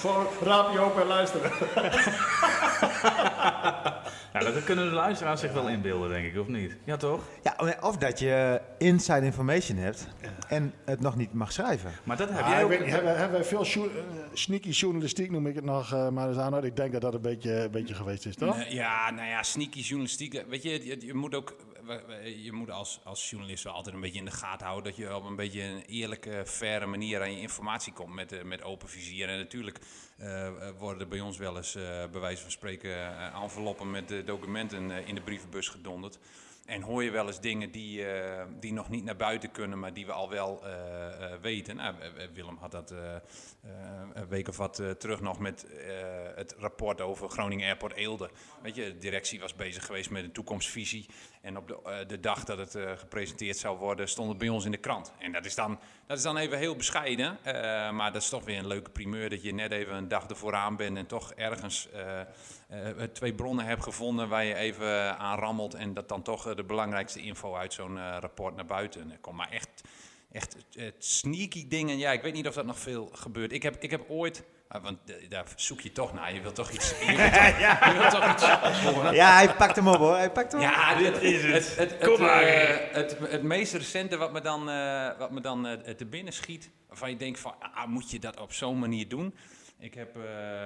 Speaker 8: Gewoon raampje open en luisteren.
Speaker 3: Dat kunnen de luisteraars zich wel inbeelden, denk ik, of niet? Ja, toch?
Speaker 4: Ja, of dat je inside information hebt en het nog niet mag schrijven.
Speaker 3: Maar dat heb
Speaker 8: Ja,
Speaker 3: jij
Speaker 8: ik
Speaker 3: ook...
Speaker 8: weet hebben, hebben wij veel eh, sneaky journalistiek, noem ik het nog. eh, maar is aan, ik denk dat dat een beetje, een beetje geweest is, toch?
Speaker 7: Ja, nou ja, sneaky journalistiek. eh, Weet je, je, je moet ook je moet als, als journalist wel altijd een beetje in de gaten houden dat je op een beetje een eerlijke, faire manier aan je informatie komt met, eh, met open vizier. En natuurlijk eh, worden er bij ons wel eens, eh bij wijze van spreken, enveloppen met documenten in de brievenbus gedonderd. En hoor je wel eens dingen die, die nog niet naar buiten kunnen, maar die we al wel weten. Nou, Willem had dat een week of wat terug nog met het rapport over Groningen Airport Eelde. Weet je, de directie was bezig geweest met een toekomstvisie. En op de, eh, de dag dat het eh, gepresenteerd zou worden, stond het bij ons in de krant. En dat is dan, dat is dan even heel bescheiden. eh, maar dat is toch weer een leuke primeur dat je net even een dag ervoor aan bent en toch ergens twee bronnen hebt gevonden waar je even aan rammelt. En dat dan toch de belangrijkste info uit zo'n rapport naar buiten komt. Maar echt, echt sneaky dingen. Ja, ik weet niet of dat nog veel gebeurt. Ik heb, ik heb ooit. Ah, want eh, daar zoek je toch naar. Je wilt toch iets. Je wilt toch, je wilt toch iets horen.
Speaker 4: Ja, hij pakt hem op hoor. Hij pakt hem op.
Speaker 7: Ja, dit is het. Het, het,
Speaker 3: Kom maar.
Speaker 7: eh, het, het meest recente wat me dan, eh, wat me dan eh, te binnen schiet, waarvan je denkt van, ah, moet je dat op zo'n manier doen? Ik heb eh,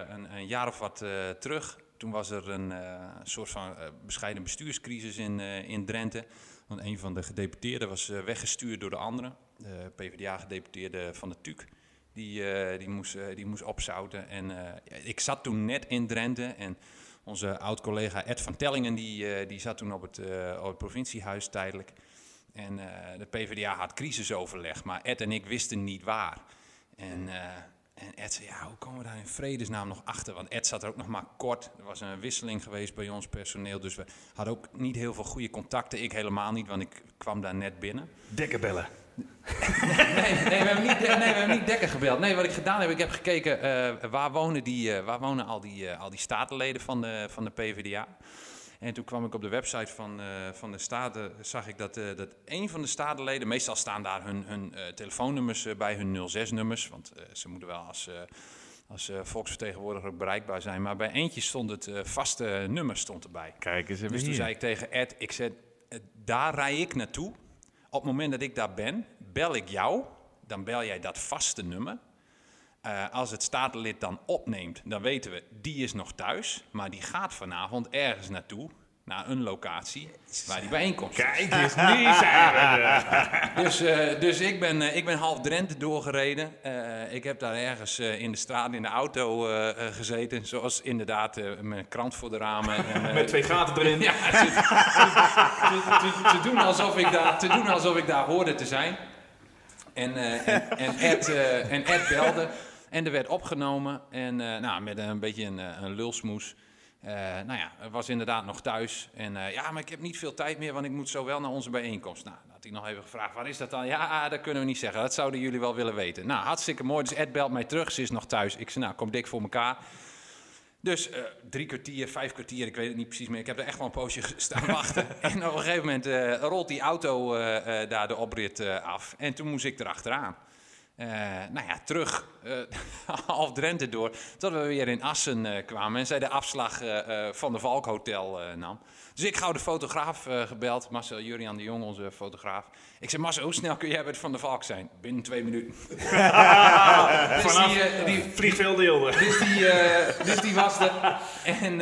Speaker 7: een, een jaar of wat eh, terug, toen was er een eh, soort van eh, bescheiden bestuurscrisis in, eh, in Drenthe. Want een van de gedeputeerden was eh, weggestuurd door de andere, de PvdA-gedeputeerde van de TUC. Die, eh, die, moest, eh, die moest opzouten. En eh, ik zat toen net in Drenthe en onze oud-collega Ed van Tellingen, die, die zat toen op het, op het provinciehuis tijdelijk. En de PvdA had crisisoverleg, maar Ed en ik wisten niet waar. En, en Ed zei, ja, hoe komen we daar in vredesnaam nog achter? Want Ed zat er ook nog maar kort. Er was een wisseling geweest bij ons personeel, dus we hadden ook niet heel veel goede contacten. Ik helemaal niet, want ik kwam daar net binnen.
Speaker 3: Dikke bellen.
Speaker 7: Nee, nee, we hebben niet, nee, we hebben niet Dekker gebeld. Nee, wat ik gedaan heb, ik heb gekeken eh, waar, wonen die, eh, waar wonen al die, eh, al die statenleden van de, van de PvdA. En toen kwam ik op de website van, van de Staten, zag ik dat, dat een van de statenleden, meestal staan daar hun, hun telefoonnummers bij, hun 06-nummers, want ze moeten wel als, als volksvertegenwoordiger ook bereikbaar zijn. Maar bij eentje stond het vaste nummer stond erbij.
Speaker 3: Kijk eens even
Speaker 7: Dus toen
Speaker 3: hier.
Speaker 7: zei ik tegen Ed, ik zei, daar rij ik naartoe. Op het moment dat ik daar ben, bel ik jou. Dan bel jij dat vaste nummer. Eh, als het statenlid dan opneemt, dan weten we, die is nog thuis. Maar die gaat vanavond ergens naartoe, naar een locatie waar die bijeenkomst is.
Speaker 3: Kijk eens, nu zijn we.
Speaker 7: Dus, eh, dus ik, ben, eh, ik ben half Drenthe doorgereden. Eh, ik heb daar ergens in de straat in de auto gezeten. Zoals inderdaad met een krant voor de ramen. En,
Speaker 3: Met twee gaten erin.
Speaker 7: ja, te, te- te- te doen alsof ik daar, te doen alsof ik daar hoorde te zijn. En, en, en, Ed, en Ed belde. En er werd opgenomen. En nou, met een beetje een, een lulsmoes. Eh, nou ja, was inderdaad nog thuis. En eh, ja, maar ik heb niet veel tijd meer, want ik moet zo wel naar onze bijeenkomst. Nou, had hij nog even gevraagd, waar is dat dan? Ja, dat kunnen we niet zeggen. Dat zouden jullie wel willen weten. Nou, hartstikke mooi. Dus Ed belt mij terug, ze is nog thuis. Ik zei, nou, kom dik voor elkaar. Dus eh, drie kwartier, vijf kwartier, ik weet het niet precies meer. Ik heb er echt wel een poosje staan wachten. en op een gegeven moment rolt die auto daar de oprit af. En toen moest ik erachteraan. Eh nou ja, terug, eh, half Drenthe door, tot we weer in Assen eh, kwamen en zij de afslag van de Valk Hotel nam. Dus ik gauw de fotograaf gebeld, Marcel Jurian de Jong, onze fotograaf. Ik zei, Marcel, hoe snel kun jij bij het Van de Valk zijn? Binnen twee minuten. dus
Speaker 3: Vanaf
Speaker 7: die, die, dus die, dus die was er. En,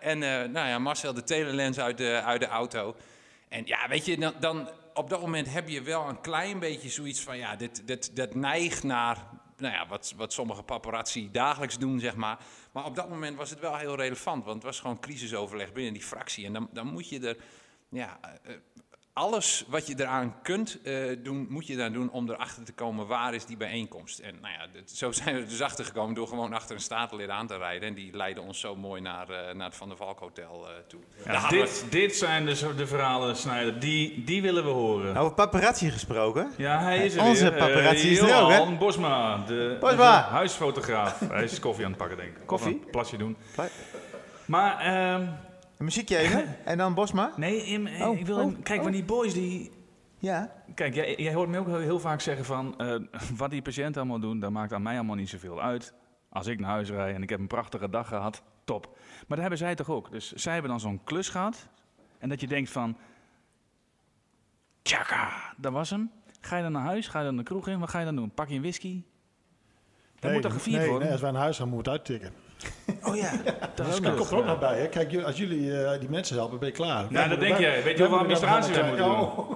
Speaker 7: en nou ja, Marcel de telelens uit de, uit de auto. En ja, weet je, dan, dan op dat moment heb je wel een klein beetje zoiets van... ja, dit, dit, dat neigt naar nou ja, wat, wat sommige paparazzi dagelijks doen, zeg maar. Maar op dat moment was het wel heel relevant. Want het was gewoon crisisoverleg binnen die fractie. En dan, dan moet je er... Ja, eh, alles wat je eraan kunt eh, doen, moet je daar doen om erachter te komen waar is die bijeenkomst. En nou ja, dit- zo zijn we er dus achter gekomen door gewoon achter een statenlid aan te rijden. En die leidde ons zo mooi naar, eh, naar het Van der Valk Hotel eh, toe.
Speaker 3: Ja,
Speaker 7: hadden we-
Speaker 3: dit, dit zijn dus de verhalen, Snijder. Die, die willen we horen.
Speaker 4: Over paparazzi gesproken.
Speaker 3: Ja, hij is er
Speaker 4: Onze
Speaker 3: weer.
Speaker 4: Paparazzi is er ook, hè?
Speaker 3: Johan Bosma, de
Speaker 4: Bosma.
Speaker 3: onze huisfotograaf. hij is koffie aan het pakken, denk ik. Of
Speaker 4: Koffie?
Speaker 3: een plasje doen.
Speaker 4: Pla-
Speaker 3: Maar, ehm,
Speaker 4: Een muziekje even. en dan Bosma.
Speaker 3: nee,
Speaker 4: Oh,
Speaker 3: ik wil...
Speaker 4: oh,
Speaker 3: kijk,
Speaker 4: oh.
Speaker 3: van die boys die...
Speaker 4: Ja.
Speaker 3: Kijk, jij, jij hoort me ook heel, heel vaak zeggen van... eh, wat die patiënten allemaal doen, dat maakt aan mij allemaal niet zoveel uit. Als ik naar huis rijd en ik heb een prachtige dag gehad, top. Maar dat hebben zij toch ook. Dus zij hebben dan zo'n klus gehad. En dat je denkt van... Tjaka, dat was hem. Ga je dan naar huis? Ga je dan de kroeg in? Wat ga je dan doen? Pak je een whisky? Dat moet toch gevierd
Speaker 8: nee,
Speaker 3: worden?
Speaker 8: Nee, als wij naar huis gaan, moeten we het uittikken.
Speaker 4: Oh ja.
Speaker 3: dat is
Speaker 8: komt er ook nog bij. Hè. Kijk, als jullie eh, die mensen helpen, ben je klaar.
Speaker 3: Nou,
Speaker 8: Wij
Speaker 3: dat denk jij. Weet je
Speaker 8: moeten dan
Speaker 3: administratie moeten
Speaker 8: een
Speaker 3: doen?
Speaker 8: Oh.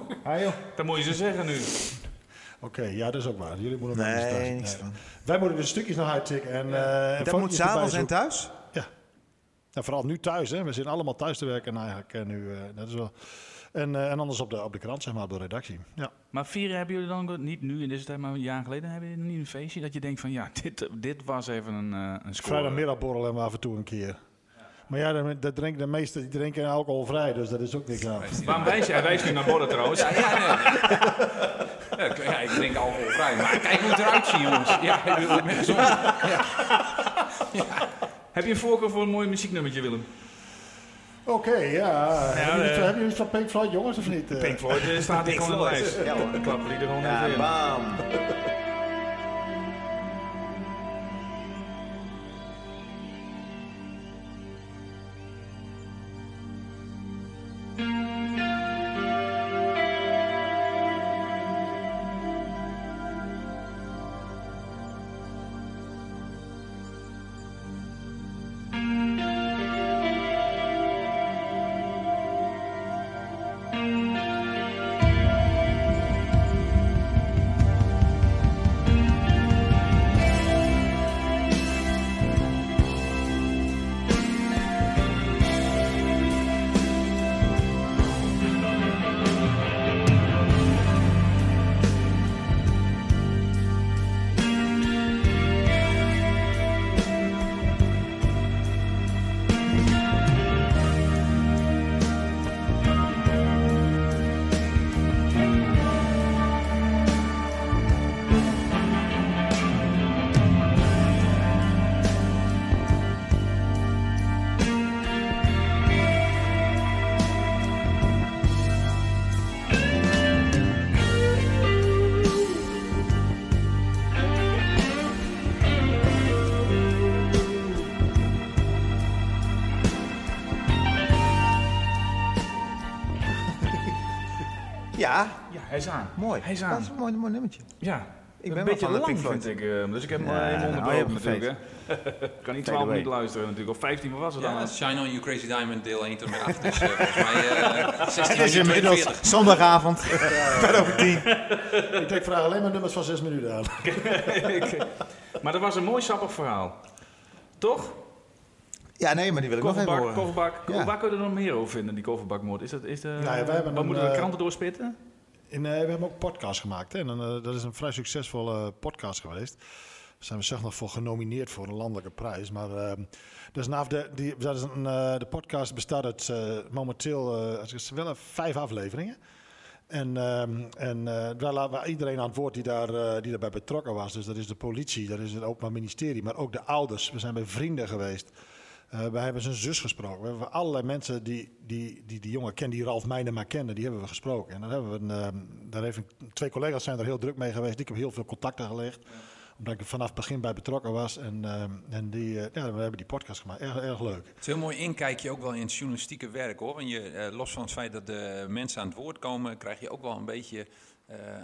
Speaker 3: Dat moet je ze zeggen nu.
Speaker 8: Oké, ja, dat is ook waar. Jullie moeten nog
Speaker 4: Nee,
Speaker 8: administratie.
Speaker 4: niks
Speaker 8: Nee.
Speaker 4: van.
Speaker 8: Wij moeten dus stukjes nog uittikken. En, eh en
Speaker 4: Dat moet s'avonds en
Speaker 8: zoeken.
Speaker 4: thuis?
Speaker 8: Ja, vooral nu thuis. Hè. We zitten allemaal thuis te werken eigenlijk. En, nu, eh, dat is wel... en, eh, en anders op de, op de krant, zeg maar, op de redactie. Ja.
Speaker 3: Maar vieren hebben jullie dan niet nu in deze tijd, maar een jaar geleden hebben jullie niet een feestje dat je denkt van ja, dit, dit was even een, eh een score.
Speaker 8: Vrijdagmiddagborrel hebben we af en toe een keer. Maar ja, dat, drinken de meesten die drinken alcoholvrij, dus dat is ook niks aan.
Speaker 3: Waarom wijs wijst nu naar borden trouwens.
Speaker 7: Ja, ja, nee. ja, ik- ja, ik drink alcoholvrij. Maar kijk hoe het eruit ziet, jongens. Ja, ik bedoel, met zon.
Speaker 3: Heb je een voorkeur voor een mooi muzieknummertje, Willem?
Speaker 8: Oké, ja. hebben, jullie,
Speaker 3: eh,
Speaker 8: hebben jullie van Pink Floyd, jongens, of niet?
Speaker 3: Pink Floyd eh, staat hier gewoon in de lijst.
Speaker 4: Ja, hoor.
Speaker 3: Klappen die er gewoon
Speaker 4: Ja,
Speaker 3: even in.
Speaker 4: bam.
Speaker 3: Hij is aan.
Speaker 4: mooi.
Speaker 3: Hij is
Speaker 4: Dat
Speaker 3: aan.
Speaker 4: is een mooi, mooi nummertje.
Speaker 3: Ja.
Speaker 4: Ik
Speaker 3: een
Speaker 4: ben wel
Speaker 3: beetje
Speaker 4: van de
Speaker 3: lang
Speaker 4: Pink
Speaker 3: vind ik, eh, dus ik heb hem
Speaker 4: Ja,
Speaker 3: helemaal
Speaker 4: nou,
Speaker 3: onderbroken natuurlijk. Hè. kan niet 12
Speaker 4: away.
Speaker 3: minuten luisteren natuurlijk, of 15, wat was het dan?
Speaker 7: Ja, Shine On You Crazy Diamond deel 1 tot en met 8. Dus eh, volgens mij eh 16
Speaker 4: Het is inmiddels
Speaker 7: 42.
Speaker 4: zondagavond, kwart over tien.
Speaker 8: Ik denk, vraag alleen maar nummers van zes minuten aan.
Speaker 3: maar dat was een mooi sappig verhaal. Toch?
Speaker 4: Ja, nee, maar die wil ik nog even
Speaker 3: Kofferbak,
Speaker 4: horen.
Speaker 3: kofferbak.
Speaker 4: Ja.
Speaker 3: Waar kunnen we er nog meer over vinden, die kofferbakmoord? Is dat, is de,
Speaker 8: Nou ja, wij hebben
Speaker 3: wat
Speaker 8: een,
Speaker 3: moeten de
Speaker 8: eh,
Speaker 3: kranten doorspitten?
Speaker 8: In, eh, we hebben ook podcast gemaakt. Hè? En, eh, dat is een vrij succesvolle podcast geweest. zijn we zelfs nog voor genomineerd voor een landelijke prijs. Maar dus die, dat is een, eh, de podcast bestaat uit eh, momenteel eh, als ik wel vijf afleveringen. En, ehm, en eh, daar laten we iedereen aan het woord die, daar, eh, die daarbij betrokken was. Dus dat is de politie, dat is het Openbaar Ministerie, maar ook de ouders. We zijn bij vrienden geweest. Eh wij hebben zijn zus gesproken. We hebben allerlei mensen die die, die, die jongen kennen, die Ralf Meijnema kende, die hebben we gesproken. En dan hebben we een, ehm, daar heeft twee collega's zijn er heel druk mee geweest. Ik heb heel veel contacten gelegd, omdat ik er vanaf het begin bij betrokken was. En, ehm, en die, eh, ja, we hebben die podcast gemaakt. Erg, erg leuk.
Speaker 7: Het is heel mooi inkijkje ook wel in het journalistieke werk hoor. Want je, eh, los van het feit dat de mensen aan het woord komen, krijg je ook wel een beetje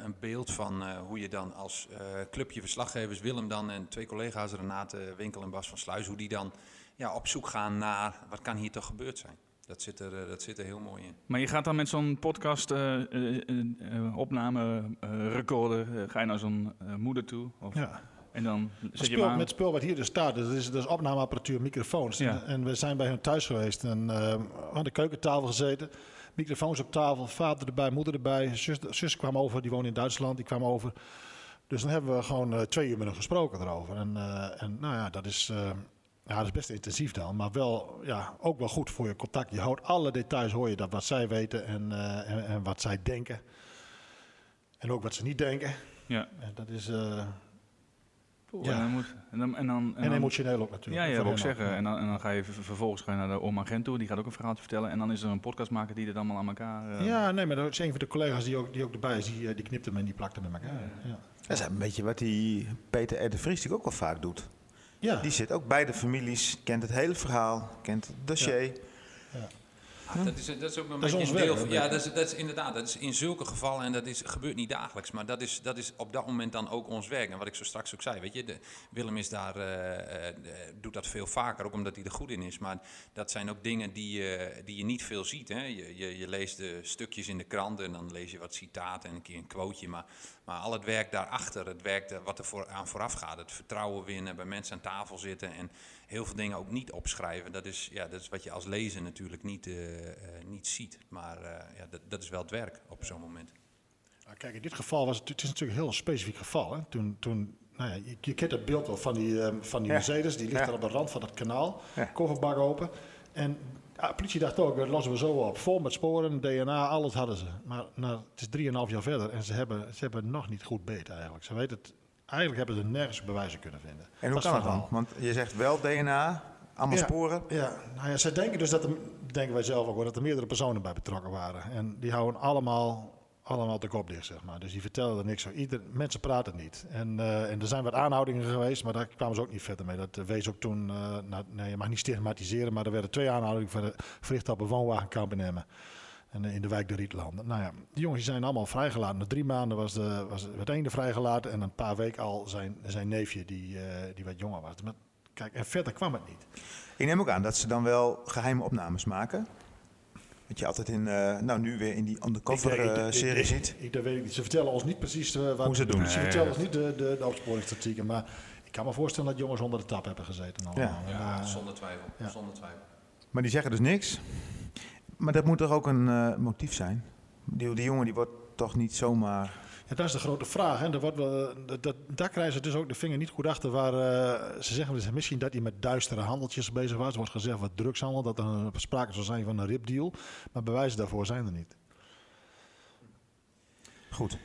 Speaker 7: een beeld van hoe je dan als eh, clubje verslaggevers, Willem dan en twee collega's, Renate Winkel en Bas van Sluis, hoe die dan ja, op zoek gaan naar wat kan hier toch gebeurd zijn. Dat zit er, eh, dat zit er heel mooi in.
Speaker 3: Maar je gaat dan met zo'n podcast eh, eh, opname recorder, ga je naar zo'n moeder toe? Of,
Speaker 8: Ja.
Speaker 3: En dan zet
Speaker 8: Het
Speaker 3: je
Speaker 8: spul,
Speaker 3: aan.
Speaker 8: met het spul wat hier dus staat, dus dat is, dat is opnameapparatuur, microfoons.
Speaker 3: Ja.
Speaker 8: En, en we zijn bij hun thuis geweest en eh, aan de keukentafel gezeten. Microfoons op tafel, vader erbij, moeder erbij. Zus, zus kwam over, die woont in Duitsland, die kwam over. Dus dan hebben we gewoon twee uur met hem gesproken erover. En, eh, en nou ja, dat is, eh, ja, dat is best intensief dan. Maar wel, ja, ook wel goed voor je contact. Je houdt alle details, hoor je dat wat zij weten en, eh, en, en wat zij denken. En ook wat ze niet denken.
Speaker 3: Ja.
Speaker 8: En dat is... eh, Ja.
Speaker 3: En, dan moet, en, dan, en, dan,
Speaker 8: en
Speaker 3: dan-
Speaker 8: emotioneel ook natuurlijk.
Speaker 3: Ja, ja,
Speaker 8: Voor
Speaker 3: wil ik zeggen. En dan, en dan ga je ver- vervolgens ga je naar de oma Gent toe, die gaat ook een verhaal vertellen. En dan is er een podcastmaker die dit allemaal aan elkaar... eh,
Speaker 8: Ja, nee, maar dat is een van de collega's die ook, die ook erbij is. Die, die knipt hem en die plakt hem met elkaar. Ja.
Speaker 4: Dat is een beetje wat die Peter R. de Vries die ook wel vaak doet.
Speaker 8: Ja.
Speaker 4: Die zit ook bij de families, kent het hele verhaal, kent het dossier.
Speaker 7: Dat is, dat is ook een
Speaker 8: Dat
Speaker 7: beetje een deel van. Ja, dat is, dat is inderdaad. Dat is in zulke gevallen, en dat is, gebeurt niet dagelijks, maar dat is, dat is op dat moment dan ook ons werk. En wat ik zo straks ook zei, weet je, de, Willem is daar, eh, eh, doet dat veel vaker, ook omdat hij er goed in is. Maar dat zijn ook dingen die, je die je niet veel ziet. Hè. Je, je, je leest de stukjes in de krant en dan lees je wat citaten en een keer een quoteje. Maar, maar al het werk daarachter, het werk wat er voor, aan vooraf gaat, het vertrouwen winnen, bij mensen aan tafel zitten en heel veel dingen ook niet opschrijven. Dat is, ja, dat is wat je als lezer natuurlijk niet, eh, eh, niet ziet. Maar eh, ja, dat, dat is wel het werk op zo'n moment.
Speaker 8: Nou, kijk, in dit geval was het, het is natuurlijk een heel specifiek geval. Hè. Toen, toen, nou ja, je, je kent het beeld wel van die, ehm, van die
Speaker 4: Ja.
Speaker 8: Mercedes. Die ligt
Speaker 4: Ja.
Speaker 8: daar op de rand van dat kanaal.
Speaker 4: Ja.
Speaker 8: Kofferbak open. En ja, de politie dacht ook, dat lossen we zo op. Vol met sporen, DNA, alles hadden ze. Maar nou, het is 3,5 jaar verder en ze hebben, ze hebben nog niet goed beet eigenlijk. Ze weten het, eigenlijk hebben ze nergens bewijzen kunnen vinden.
Speaker 4: En hoe
Speaker 8: Dat
Speaker 4: kan het
Speaker 8: het
Speaker 4: dan? Want je zegt wel DNA, allemaal
Speaker 8: Ja.
Speaker 4: sporen.
Speaker 8: Ja, nou ja, zij denken dus dat er, denken wij zelf ook wel, dat er meerdere personen bij betrokken waren. En die houden allemaal, allemaal de kop dicht, zeg maar. Dus die vertellen er niks over. Ieder, mensen praten niet. En, eh, en er zijn wat aanhoudingen geweest, maar daar kwamen ze ook niet verder mee. Dat eh, wees ook toen, eh, nou, nee, je mag niet stigmatiseren, maar er werden twee aanhoudingen ver- verricht op een woonwagenkamp in Emmen. En in de wijk de Rietlanden. Nou ja, die jongens zijn allemaal vrijgelaten. Na drie maanden was de, was het ene vrijgelaten en een paar weken al zijn, zijn neefje, die, die wat jonger was. Maar, kijk, en verder kwam het niet.
Speaker 4: Ik neem ook aan dat ze dan wel geheime opnames maken. Wat je altijd in, eh, nou nu weer in die
Speaker 8: Ik- ik-
Speaker 4: undercover
Speaker 8: ik-
Speaker 4: eh,
Speaker 8: ik-
Speaker 4: serie
Speaker 8: ik-
Speaker 4: ziet.
Speaker 8: Ik, dat weet ik niet. Ze vertellen ons niet precies eh, wat
Speaker 4: Hoe ze het doen.
Speaker 8: Ze
Speaker 3: Nee,
Speaker 8: vertellen
Speaker 3: dat-
Speaker 8: ons niet de, de, de opsporingstactieken. Maar ik kan me voorstellen dat jongens onder de tap hebben gezeten. allemaal.
Speaker 7: Ja,
Speaker 8: eh,
Speaker 7: zonder twijfel.
Speaker 8: ja.
Speaker 7: Zonder twijfel.
Speaker 4: Maar die zeggen dus niks. Maar dat moet toch ook een eh, motief zijn? Die, die jongen die wordt toch niet zomaar...
Speaker 8: ja, dat is de grote vraag. Hè. Er wordt wel, dat, dat, daar krijgen ze dus ook de vinger niet goed achter. Waar, eh, ze zeggen dus misschien dat hij met duistere handeltjes bezig was. Er wordt gezegd wat drugshandel, dat er een- sprake zou zijn van een ripdeal. Maar bewijzen daarvoor zijn er niet.
Speaker 4: Goed.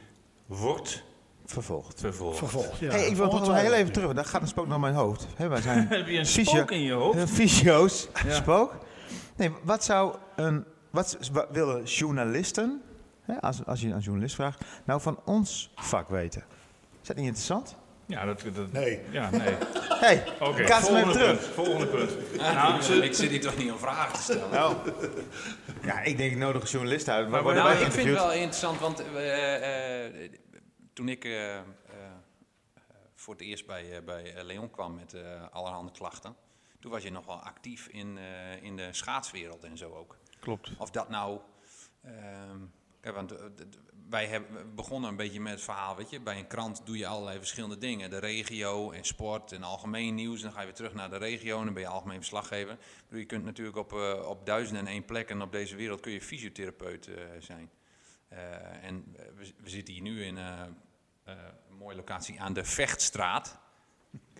Speaker 4: Wordt vervolgd.
Speaker 3: Vervolg.
Speaker 8: Vervolg. Ja,
Speaker 4: hey, ik wil toch wel heel even terug. Daar gaat een spook naar mijn hoofd. Hè, wij zijn
Speaker 3: Heb je een
Speaker 4: Fysio-
Speaker 3: spook in je hoofd?
Speaker 4: Eh, Fysio's,
Speaker 3: Ja.
Speaker 4: spook. Nee, wat zou een... Wat willen journalisten, hè, als, als je aan een journalist vraagt, nou van ons vak weten? Is dat niet interessant?
Speaker 3: Ja, dat... dat
Speaker 8: Nee.
Speaker 3: Ja, nee.
Speaker 4: hey,
Speaker 3: Oké,
Speaker 4: kaats even
Speaker 3: volgende
Speaker 4: terug.
Speaker 3: punt. Volgende punt.
Speaker 7: Nou, ik zit hier toch niet om vragen te stellen.
Speaker 4: Nou, ja, ik denk ik nodig een journalist uit. Maar
Speaker 3: Maar
Speaker 4: worden
Speaker 7: Nou, ik vind het wel interessant, want eh, eh, toen ik eh, eh, voor het eerst bij, eh, bij Leon kwam met eh, allerhande klachten, toen was je nog wel actief in, eh, in de schaatswereld en zo ook.
Speaker 3: Klopt.
Speaker 7: Of dat nou. ehm, kijk, want eh, wij hebben begonnen een beetje met het verhaal, weet je. Bij een krant doe je allerlei verschillende dingen. De regio en sport en algemeen nieuws. En dan ga je weer terug naar de regio en dan ben je algemeen verslaggever. Bedoel, je kunt natuurlijk op, eh, op duizenden en één plekken op deze wereld kun je fysiotherapeut eh, zijn. Eh, en eh, we, we zitten hier nu in eh, eh, een mooie locatie aan de Vechtstraat.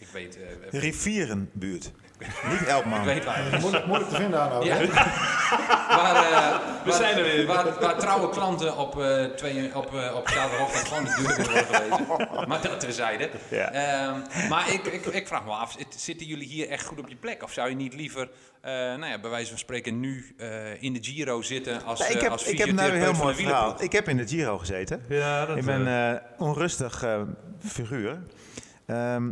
Speaker 7: Ik weet... eh,
Speaker 4: Rivierenbuurt. Niet Elkman.
Speaker 7: ik weet waar.
Speaker 8: Moeilijk, moeilijk te vinden aan
Speaker 7: Ja. waar, eh,
Speaker 3: We
Speaker 7: waar-
Speaker 3: zijn er weer.
Speaker 7: Waar, waar trouwe klanten op, eh twee, op, eh, op zaterdagochtend gewoon de deur weer worden gelezen. Maar dat terzijde.
Speaker 4: Ja.
Speaker 7: Ehm, maar ik, ik, ik vraag me af, zit- zitten jullie hier echt goed op je plek? Of zou je niet liever, eh, nou ja, bij wijze van spreken, nu eh, in de Giro zitten als,
Speaker 4: Nee, ik heb,
Speaker 7: als
Speaker 4: ik heb nou een heel
Speaker 7: van
Speaker 4: mooi
Speaker 7: de
Speaker 4: verhaal. Ik heb in de Giro gezeten.
Speaker 3: Ja, dat
Speaker 4: ik ben een onrustig figuur. Ehm,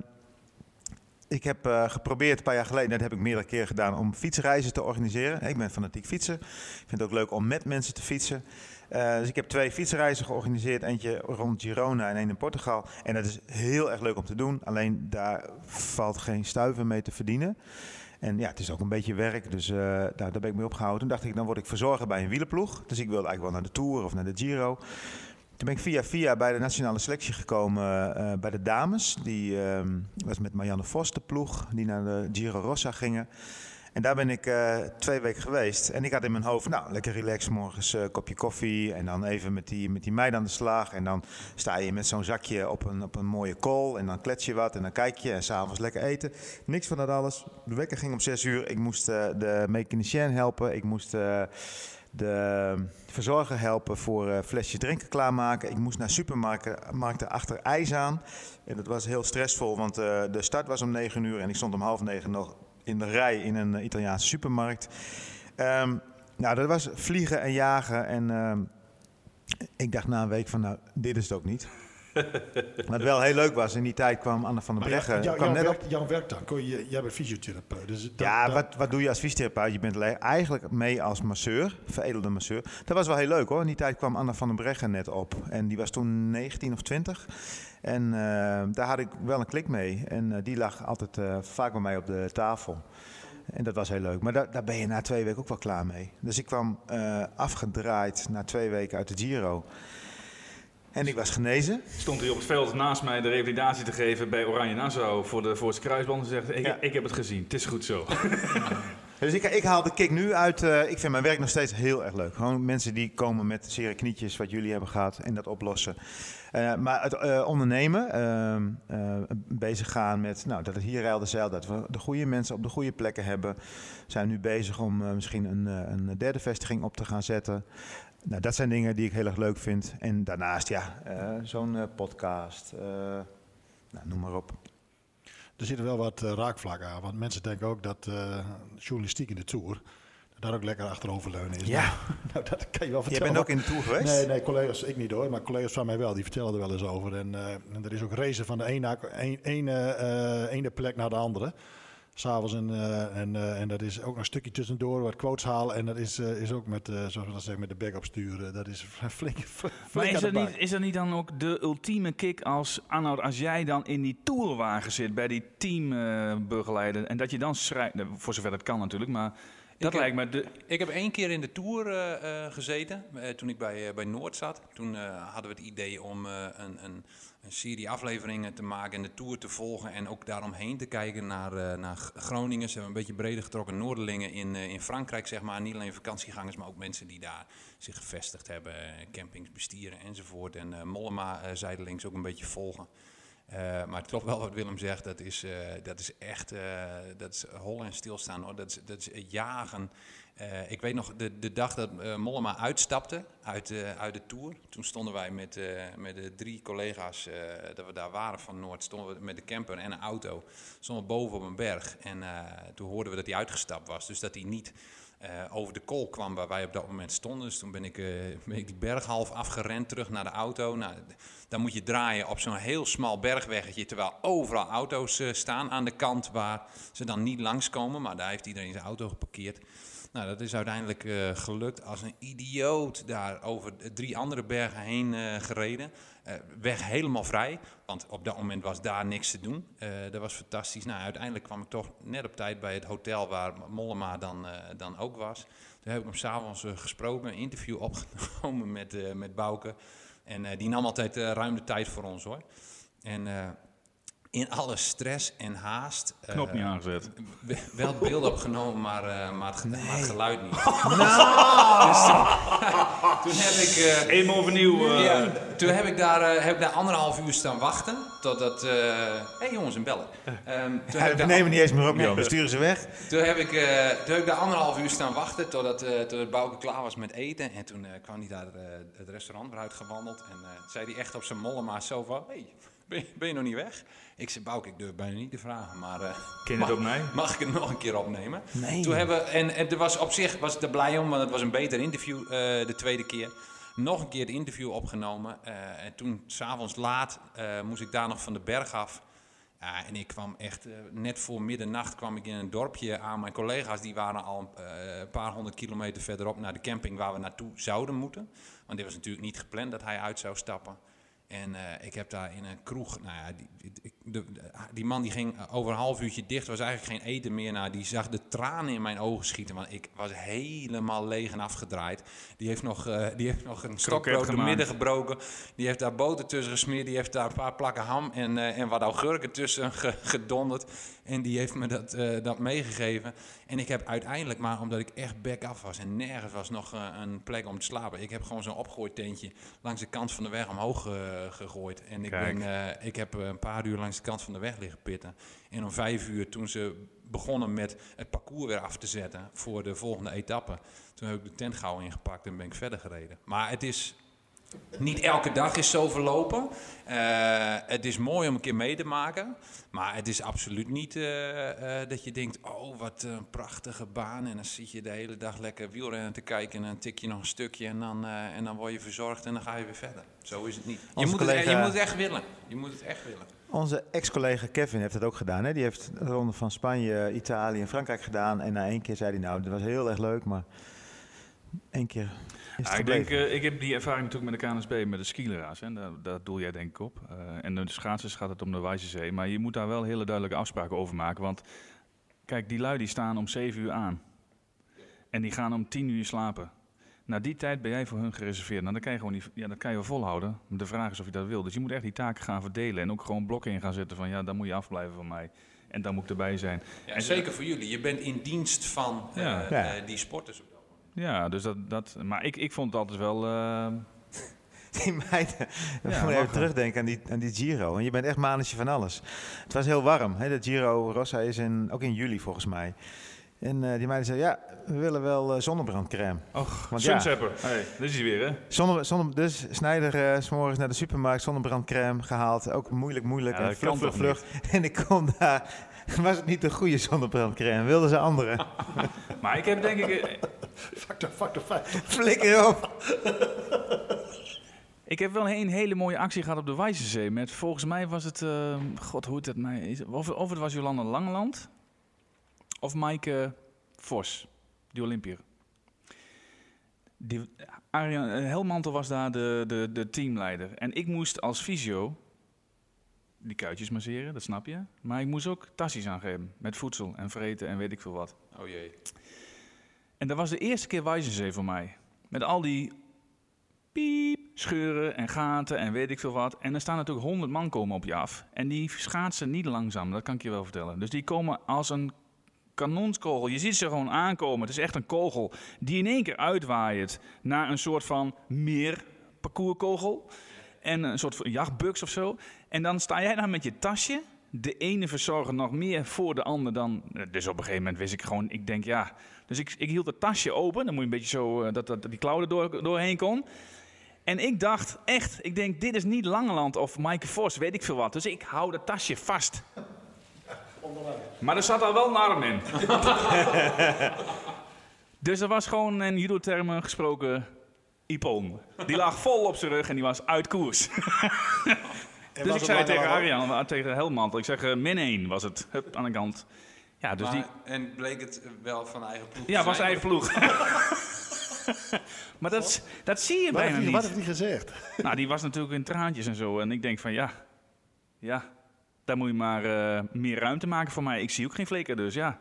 Speaker 4: ik heb eh, geprobeerd een paar jaar geleden, dat heb ik meerdere keren gedaan, om fietsreizen te organiseren. Ik ben fanatiek fietser. Ik vind het ook leuk om met mensen te fietsen. Eh, dus ik heb twee fietsreizen georganiseerd. Eentje rond Girona en één in Portugal. En dat is heel erg leuk om te doen. Alleen daar valt geen stuiver mee te verdienen. En ja, het is ook een beetje werk, dus eh, daar, daar ben ik mee opgehouden. Toen dacht ik, dan word ik verzorger bij een wielerploeg. Dus ik wilde eigenlijk wel naar de Tour of naar de Giro. Toen ben ik via via bij de nationale selectie gekomen eh, bij de dames. Die ehm, was met Marianne Vos de ploeg, die naar de Giro Rossa gingen. En daar ben ik eh, twee weken geweest. En ik had in mijn hoofd, nou, lekker relax, morgens eh kopje koffie. En dan even met die, met die meid aan de slag. En dan sta je met zo'n zakje op een, op een mooie kool. En dan klets je wat en dan kijk je. En s'avonds lekker eten. Niks van dat alles. De wekker ging om zes uur. Ik moest de mechanicien helpen. Ik moest... de verzorger helpen voor eh flesjes drinken klaarmaken. Ik moest naar supermarkten markten achter ijs aan. En dat was heel stressvol, want eh, de start was om 9 uur en ik stond om half negen nog in de rij in een eh, Italiaanse supermarkt. Ehm, nou, dat was vliegen en jagen. En ehm, ik dacht na een week van, nou, dit is het ook niet. Wat wel heel leuk was, in die tijd kwam Anne van der Breggen.
Speaker 8: jou-
Speaker 4: kwam
Speaker 8: jouw,
Speaker 4: net op
Speaker 8: jouw werk dan? Kon je, jij bent fysiotherapeut. Dus dat,
Speaker 4: ja,
Speaker 8: dat-
Speaker 4: wat, wat doe je als fysiotherapeut? Je bent eigenlijk mee als masseur, veredelde masseur. Dat was wel heel leuk hoor. In die tijd kwam Anna van den Breggen net op. En die was toen 19 of 20. En eh, daar had ik wel een klik mee. En eh, die lag altijd eh, vaak bij mij op de tafel. En dat was heel leuk. Maar da- daar ben je na twee weken ook wel klaar mee. Dus ik kwam afgedraaid na twee weken uit de Giro. En ik was genezen.
Speaker 3: Stond hij op het veld naast mij de revalidatie te geven bij Oranje Nassau voor de voorste kruisband. En zegt, ik,
Speaker 4: Ja.
Speaker 3: ik heb het gezien, het is goed zo.
Speaker 4: Dus ik, ik haal de kick nu uit. eh, ik vind mijn werk nog steeds heel erg leuk. Gewoon mensen die komen met zere knietjes, wat jullie hebben gehad, en dat oplossen. Eh, maar het eh, ondernemen, ehm, eh, bezig gaan met nou, dat het hier ruilde zeil, dat we de goede mensen op de goede plekken hebben. We zijn nu bezig om misschien een, een derde vestiging op te gaan zetten. Nou, dat zijn dingen die ik heel erg leuk vind. En daarnaast, ja, eh, zo'n eh, podcast, eh, nou, noem maar op.
Speaker 8: Er zitten wel wat raakvlakken aan. Want mensen denken ook dat journalistiek in de Tour... dat daar ook lekker achteroverleunen is.
Speaker 4: Ja.
Speaker 8: Nou, nou, dat kan je wel vertellen.
Speaker 4: bent ook in de Tour geweest?
Speaker 8: Nee, nee, collega's, ik niet hoor. Maar collega's van mij wel, die vertellen er wel eens over. En, en er is ook racen van de ene, ene plek naar de andere. S'avonds en, eh, en, eh, en dat is ook nog een stukje tussendoor wat quotes halen. En dat is, eh, is ook met, zoals we dat zeggen, met de bek op sturen. Dat is flink, flink
Speaker 3: Maar is dat, niet, is dat niet dan ook de ultieme kick als Arnoud, als jij dan in die tourwagen zit bij die teambegeleider en dat je dan schrijft, voor zover dat kan natuurlijk, maar dat
Speaker 7: heb-
Speaker 3: lijkt me de,
Speaker 7: Ik heb één keer in de Tour eh, eh, gezeten, eh, toen ik bij, bij Noord zat. Toen hadden we het idee om een, een, een serie afleveringen te maken en de Tour te volgen. En ook daaromheen te kijken naar, naar Groningen. Ze hebben een beetje breder getrokken Noorderlingen in, in Frankrijk, zeg maar. Niet alleen vakantiegangers, maar ook mensen die daar zich gevestigd hebben. campings bestieren enzovoort. En Mollema zijdelings ook een beetje volgen. Eh, maar het klopt wel wat Willem zegt, dat is, eh, dat is echt eh, dat is hol en stilstaan. Hoor. Dat, is, dat is jagen. Ik weet nog de, de dag dat Mollema uitstapte uit, uit de Tour. Toen stonden wij met, met de drie collega's, dat we daar waren van Noord, stonden we met de camper en een auto. Stonden we boven op een berg en toen hoorden we dat hij uitgestapt was. Dus dat hij niet eh, over de kool kwam waar wij op dat moment stonden. Dus toen ben ik, eh, die berg half afgerend terug naar de auto. Nou, dan moet je draaien op zo'n heel smal bergweggetje, terwijl overal auto's eh, staan aan de kant waar ze dan niet langskomen. Maar daar heeft iedereen zijn auto geparkeerd. Nou, dat is uiteindelijk gelukt als een idioot daar over drie andere bergen heen gereden. Eh, weg helemaal vrij, want op dat moment was daar niks te doen. Eh, dat was fantastisch. Nou, uiteindelijk kwam ik toch net op tijd bij het hotel waar Mollema dan, eh, dan ook was. Toen heb ik hem s'avonds gesproken, een interview opgenomen met, met Bouke. En die nam altijd ruim de tijd voor ons hoor. En in alle stress en haast. eh,
Speaker 3: Knop niet aangezet.
Speaker 7: w- Wel het beeld opgenomen, maar, eh, maar, het, ge- maar het geluid niet.
Speaker 3: Nou!
Speaker 7: Dus toen, toen heb ik... eh,
Speaker 3: Eenmaal overnieuw. eh,
Speaker 7: ja, toen heb ik, daar, eh, heb ik daar anderhalf uur staan wachten. Totdat... Hé hey jongens, een bellen. Ehm, toen heb
Speaker 4: Ja,
Speaker 7: ik
Speaker 4: we
Speaker 7: daar-
Speaker 4: nemen niet eens meer op, joh. We sturen ze weg.
Speaker 7: toen heb, ik, eh, toen heb ik daar anderhalf uur staan wachten totdat, eh totdat Bouke klaar was met eten. En toen eh, kwam hij daar eh, het restaurant weer uitgewandeld. En eh, zei hij echt op zijn mollema zo van... Hey, ben, je, ben je nog niet weg? Ik zei, Bouke, ik durf bijna niet te vragen, maar... eh,
Speaker 3: Ken het
Speaker 7: mag-
Speaker 3: op mij?
Speaker 7: Mag ik het nog een keer opnemen?
Speaker 4: Nee.
Speaker 7: Toen hebben, en, en er was op zich was ik er blij om, want het was een beter interview eh, de tweede keer. Nog een keer het interview opgenomen. eh, en toen, s'avonds laat, eh, moest ik daar nog van de berg af. Ja, en ik kwam echt, net voor middernacht kwam ik in een dorpje aan. Mijn collega's die waren al eh, een paar honderd kilometer verderop naar de camping waar we naartoe zouden moeten. Want dit was natuurlijk niet gepland dat hij uit zou stappen. En eh, ik heb daar in een kroeg, nou ja, die, die, de- de- die man die ging eh, over een half uurtje dicht, was eigenlijk geen eten meer. Nou, die zag de tranen in mijn ogen schieten, want ik was helemaal leeg en afgedraaid. Die heeft nog, eh, die heeft nog een stokbrood door midden gebroken. Die heeft daar boter tussen gesmeerd. Die heeft daar een paar plakken ham en, en wat augurken tussen ge- gedonderd. En die heeft me dat, eh, dat meegegeven. En ik heb uiteindelijk, maar omdat ik echt back af was en nergens was nog eh, een plek om te slapen. Ik heb gewoon zo'n opgooitentje langs de kant van de weg omhoog eh, gegooid. En ik,
Speaker 3: Kijk.
Speaker 7: ben, ik heb een paar uur langs de kant van de weg liggen pitten. En om vijf uur, toen ze begonnen met het parcours weer af te zetten voor de volgende etappe. Toen heb ik de tent gauw ingepakt en ben ik verder gereden. Maar het is, niet elke dag is zo verlopen. Eh, het is mooi om een keer mee te maken. Maar het is absoluut niet eh, eh, dat je denkt... oh, wat een prachtige baan. En dan zit je de hele dag lekker wielrennen te kijken... en dan tik je nog een stukje en dan, en dan word je verzorgd... en dan ga je weer verder. Zo is het niet. Je moet, het, je moet het echt willen. Je moet het echt willen.
Speaker 4: Onze ex-collega Kevin heeft dat ook gedaan. Hè? Die heeft de ronde van Spanje, Italië en Frankrijk gedaan. En na één keer zei hij, nou, dat was heel erg leuk, maar één keer is het
Speaker 3: Ja, ik, denk, eh, ik heb die ervaring natuurlijk met de KNSB, met de skileraars. Hè. Daar, daar doel jij denk ik op. Eh, en de schaatsers gaat het om de Wijze Zee. Maar je moet daar wel hele duidelijke afspraken over maken. Want kijk, die lui die staan om 7 uur aan. En die gaan om 10 uur slapen. Na die tijd ben jij voor hun gereserveerd. Nou, dan kan je gewoon niet, ja, dat kan je wel volhouden. De vraag is of je dat wil. Dus je moet echt die taken gaan verdelen. En ook gewoon blokken in gaan zetten van ja, dan moet je afblijven van mij. En dan moet ik erbij zijn.
Speaker 7: Ja,
Speaker 3: En-
Speaker 7: zeker voor jullie. Je bent in dienst van eh.
Speaker 3: Ja.
Speaker 7: die sporters. op.
Speaker 3: Ja, dus dat, dat, maar ik, ik vond het altijd wel. eh,
Speaker 4: Die meiden,
Speaker 3: Ja,
Speaker 4: moeten even terugdenken aan die, aan die Giro. En je bent echt manetje van alles. Het was heel warm. Hè? De Giro Rossa is in, ook in juli volgens mij. En eh, die meiden zeiden, ja, we willen wel eh, zonnebrandcrème.
Speaker 3: Och,
Speaker 4: Want ja.
Speaker 3: Hey, dit is hij weer, hè?
Speaker 4: Zonne, zonne, dus Snijder eh, s s'morgens naar de supermarkt zonnebrandcrème gehaald. Ook moeilijk, moeilijk.
Speaker 3: Ja,
Speaker 4: en vlug, vlug, vlug. En ik kom daar. Was het niet de goede zonnebrandcrème? Wilden ze andere?
Speaker 3: Maar ik heb denk ik...
Speaker 8: Factor, factor 5.
Speaker 4: Flikker op.
Speaker 3: Ik heb wel een hele mooie actie gehad op de Wijzezee. Met volgens mij was het. eh, God, hoe het het mij. is- Of, of het was Jolanda Langeland. Of Maaike Vos, die Olympier. Die, Arjan eh, Helmantel was daar de, de, de teamleider. En ik moest als fysio die kuitjes masseren, dat snap je. Maar ik moest ook tasjes aangeven met voedsel en vreten en weet ik veel wat.
Speaker 7: Oh jee.
Speaker 3: En dat was de eerste keer Wijzenzee voor mij. Met al die piep, scheuren en gaten en weet ik veel wat. En er staan natuurlijk honderd man komen op je af. En die schaatsen niet langzaam, dat kan ik je wel vertellen. Dus die komen als een kanonskogel. Je ziet ze gewoon aankomen. Het is echt een kogel die in één keer uitwaait naar een soort van meer parcourskogel. En een soort van jachtbuks of zo. En dan sta jij daar met je tasje. De ene verzorger nog meer voor de ander dan. Dus op een gegeven moment wist ik gewoon, ik denk ja. Dus ik, ik hield het tasje open. Dan moet je een beetje zo, eh, dat, dat die klauw er door, doorheen kon. En ik dacht echt, ik denk, dit is niet Langeland of Maaike Vos, weet ik veel wat. Dus ik hou dat tasje vast. Maar er zat al wel een arm in. dus er was gewoon in judo-termen gesproken Ipoon. Die lag vol op zijn rug en die was uit koers. dus ik zei tegen Arjan, tegen Helmant, ik zeg eh, min 1 was het. Hup, aan de kant. Ja, dus
Speaker 7: Maar-
Speaker 3: die...
Speaker 7: En bleek het wel van eigen ploeg
Speaker 3: Ja, was eigen ploeg. maar dat, dat zie je
Speaker 8: Wat
Speaker 3: bijna
Speaker 8: hij, wat
Speaker 3: niet.
Speaker 8: heeft hij gezegd?
Speaker 3: Nou, die was natuurlijk in traantjes en zo. En ik denk van ja, ja, daar moet je maar eh, meer ruimte maken voor mij. Ik zie ook geen flikker, dus ja.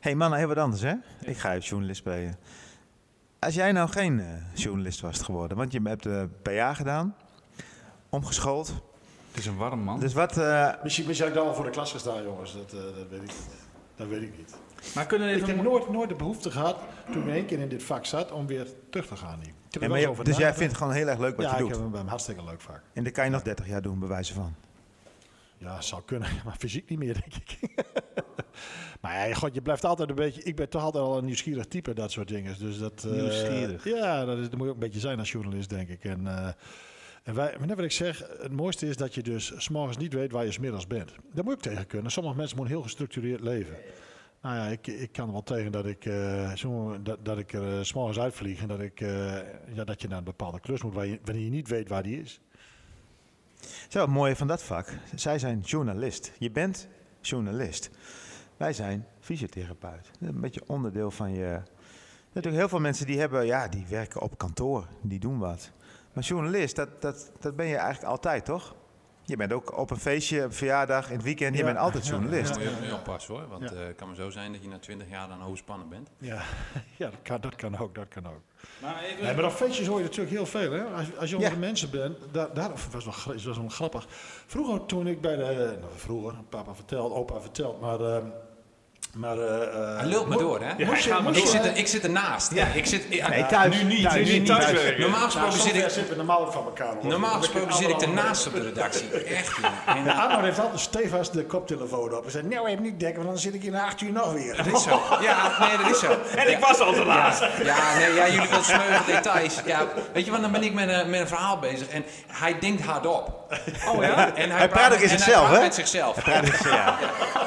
Speaker 4: hey mannen, heel wat anders hè. Ik ga even journalist spelen. Als jij nou geen eh, journalist was geworden, want je hebt de PA gedaan, omgeschoold.
Speaker 3: Het is een warm man.
Speaker 4: Dus wat... eh,
Speaker 8: Misschien, misschien heb ik dan wel voor de klas gestaan, jongens. Dat, eh, dat weet ik niet. Dat weet ik niet.
Speaker 3: maar kunnen we
Speaker 8: Ik
Speaker 3: even...
Speaker 8: heb nooit, nooit de behoefte gehad, toen ik één keer in dit vak zat, om weer terug te gaan. Ik heb
Speaker 4: ja, maar
Speaker 8: eens
Speaker 4: je-
Speaker 8: over
Speaker 4: dus jij vindt het gewoon heel erg leuk wat
Speaker 8: ja,
Speaker 4: je
Speaker 8: ik
Speaker 4: doet.
Speaker 8: heb hem een hartstikke leuk vak.
Speaker 4: En dat kan je nog 30 jaar doen, bij wijze van.
Speaker 8: Ja, zou kunnen, maar fysiek niet meer, denk ik. maar ja, god, je blijft altijd een beetje... Ik ben toch altijd al een nieuwsgierig type, dat soort dingen. Dus dat, eh,
Speaker 3: Nieuwsgierig.
Speaker 8: ja, dat, is, dat moet je ook een beetje zijn als journalist, denk ik. En, eh, en wij, net wat ik zeg, het mooiste is dat je dus s'morgens niet weet waar je smiddags bent. Daar moet ik tegen kunnen. Sommige mensen moeten heel gestructureerd leven. Nou ja, ik, ik kan er wel tegen dat ik, zo, dat, dat ik er eh, s'morgens uitvlieg en dat, ik, eh, ja, dat je naar een bepaalde klus moet waar je, wanneer je niet weet waar die is.
Speaker 4: Zo, het mooie van dat vak. Zij zijn journalist. Je bent journalist. Wij zijn fysiotherapeut. Een beetje onderdeel van je... Natuurlijk heel veel mensen die hebben, ja, die werken op kantoor. Die doen wat. Maar journalist, dat, dat, dat ben je eigenlijk altijd, toch? Je bent ook op een feestje, op een verjaardag, in het weekend. Je
Speaker 8: Ja.
Speaker 4: bent altijd journalist.
Speaker 7: Je moet je oppassen hoor, want
Speaker 8: Ja.
Speaker 7: eh, het kan maar zo zijn dat je na 20 jaar dan overspannen bent.
Speaker 8: Ja, ja dat, kan, dat kan ook, dat kan ook.
Speaker 3: Maar even...
Speaker 8: Nee, maar op feestjes hoor je natuurlijk heel veel. Hè? Als, als je onder
Speaker 4: Ja.
Speaker 8: de mensen bent, daar, daar was wel, was wel grappig. Vroeger toen ik bij de, nou vroeger, papa vertelt, opa vertelt, maar... ehm, maar eh,
Speaker 7: Hij lult me door hè.
Speaker 3: Ja, maar
Speaker 7: ik, zit er, ik zit ernaast. Ja. Ik zit, ja,
Speaker 4: Nee, thuis.
Speaker 3: Nu niet,
Speaker 4: thuis,
Speaker 3: nu niet
Speaker 4: thuis.
Speaker 3: thuiswerken.
Speaker 7: normaal
Speaker 8: Nou,
Speaker 7: gesproken zit
Speaker 8: zover
Speaker 7: ik,
Speaker 8: zitten we normaal van elkaar. hoor.
Speaker 7: normaal gesproken zit ik ernaast op de redactie. Echt joh. En,
Speaker 8: Ja, Arno heeft altijd stevast de koptelefoon op. Hij zei, nou even niet dekken, want dan zit ik hier na acht uur nog weer.
Speaker 7: Dat is zo. Ja, nee, dat is zo.
Speaker 3: En ik was al te laat.
Speaker 7: Ja, nee, ja, jullie willen smeuïge details. Ja, weet je wat, dan ben ik met een, met een verhaal bezig en hij denkt hardop.
Speaker 3: Oh ja?
Speaker 7: En
Speaker 4: Hij praat ook in
Speaker 7: en
Speaker 4: zichzelf,
Speaker 7: hij praat
Speaker 4: hè?
Speaker 7: met zichzelf.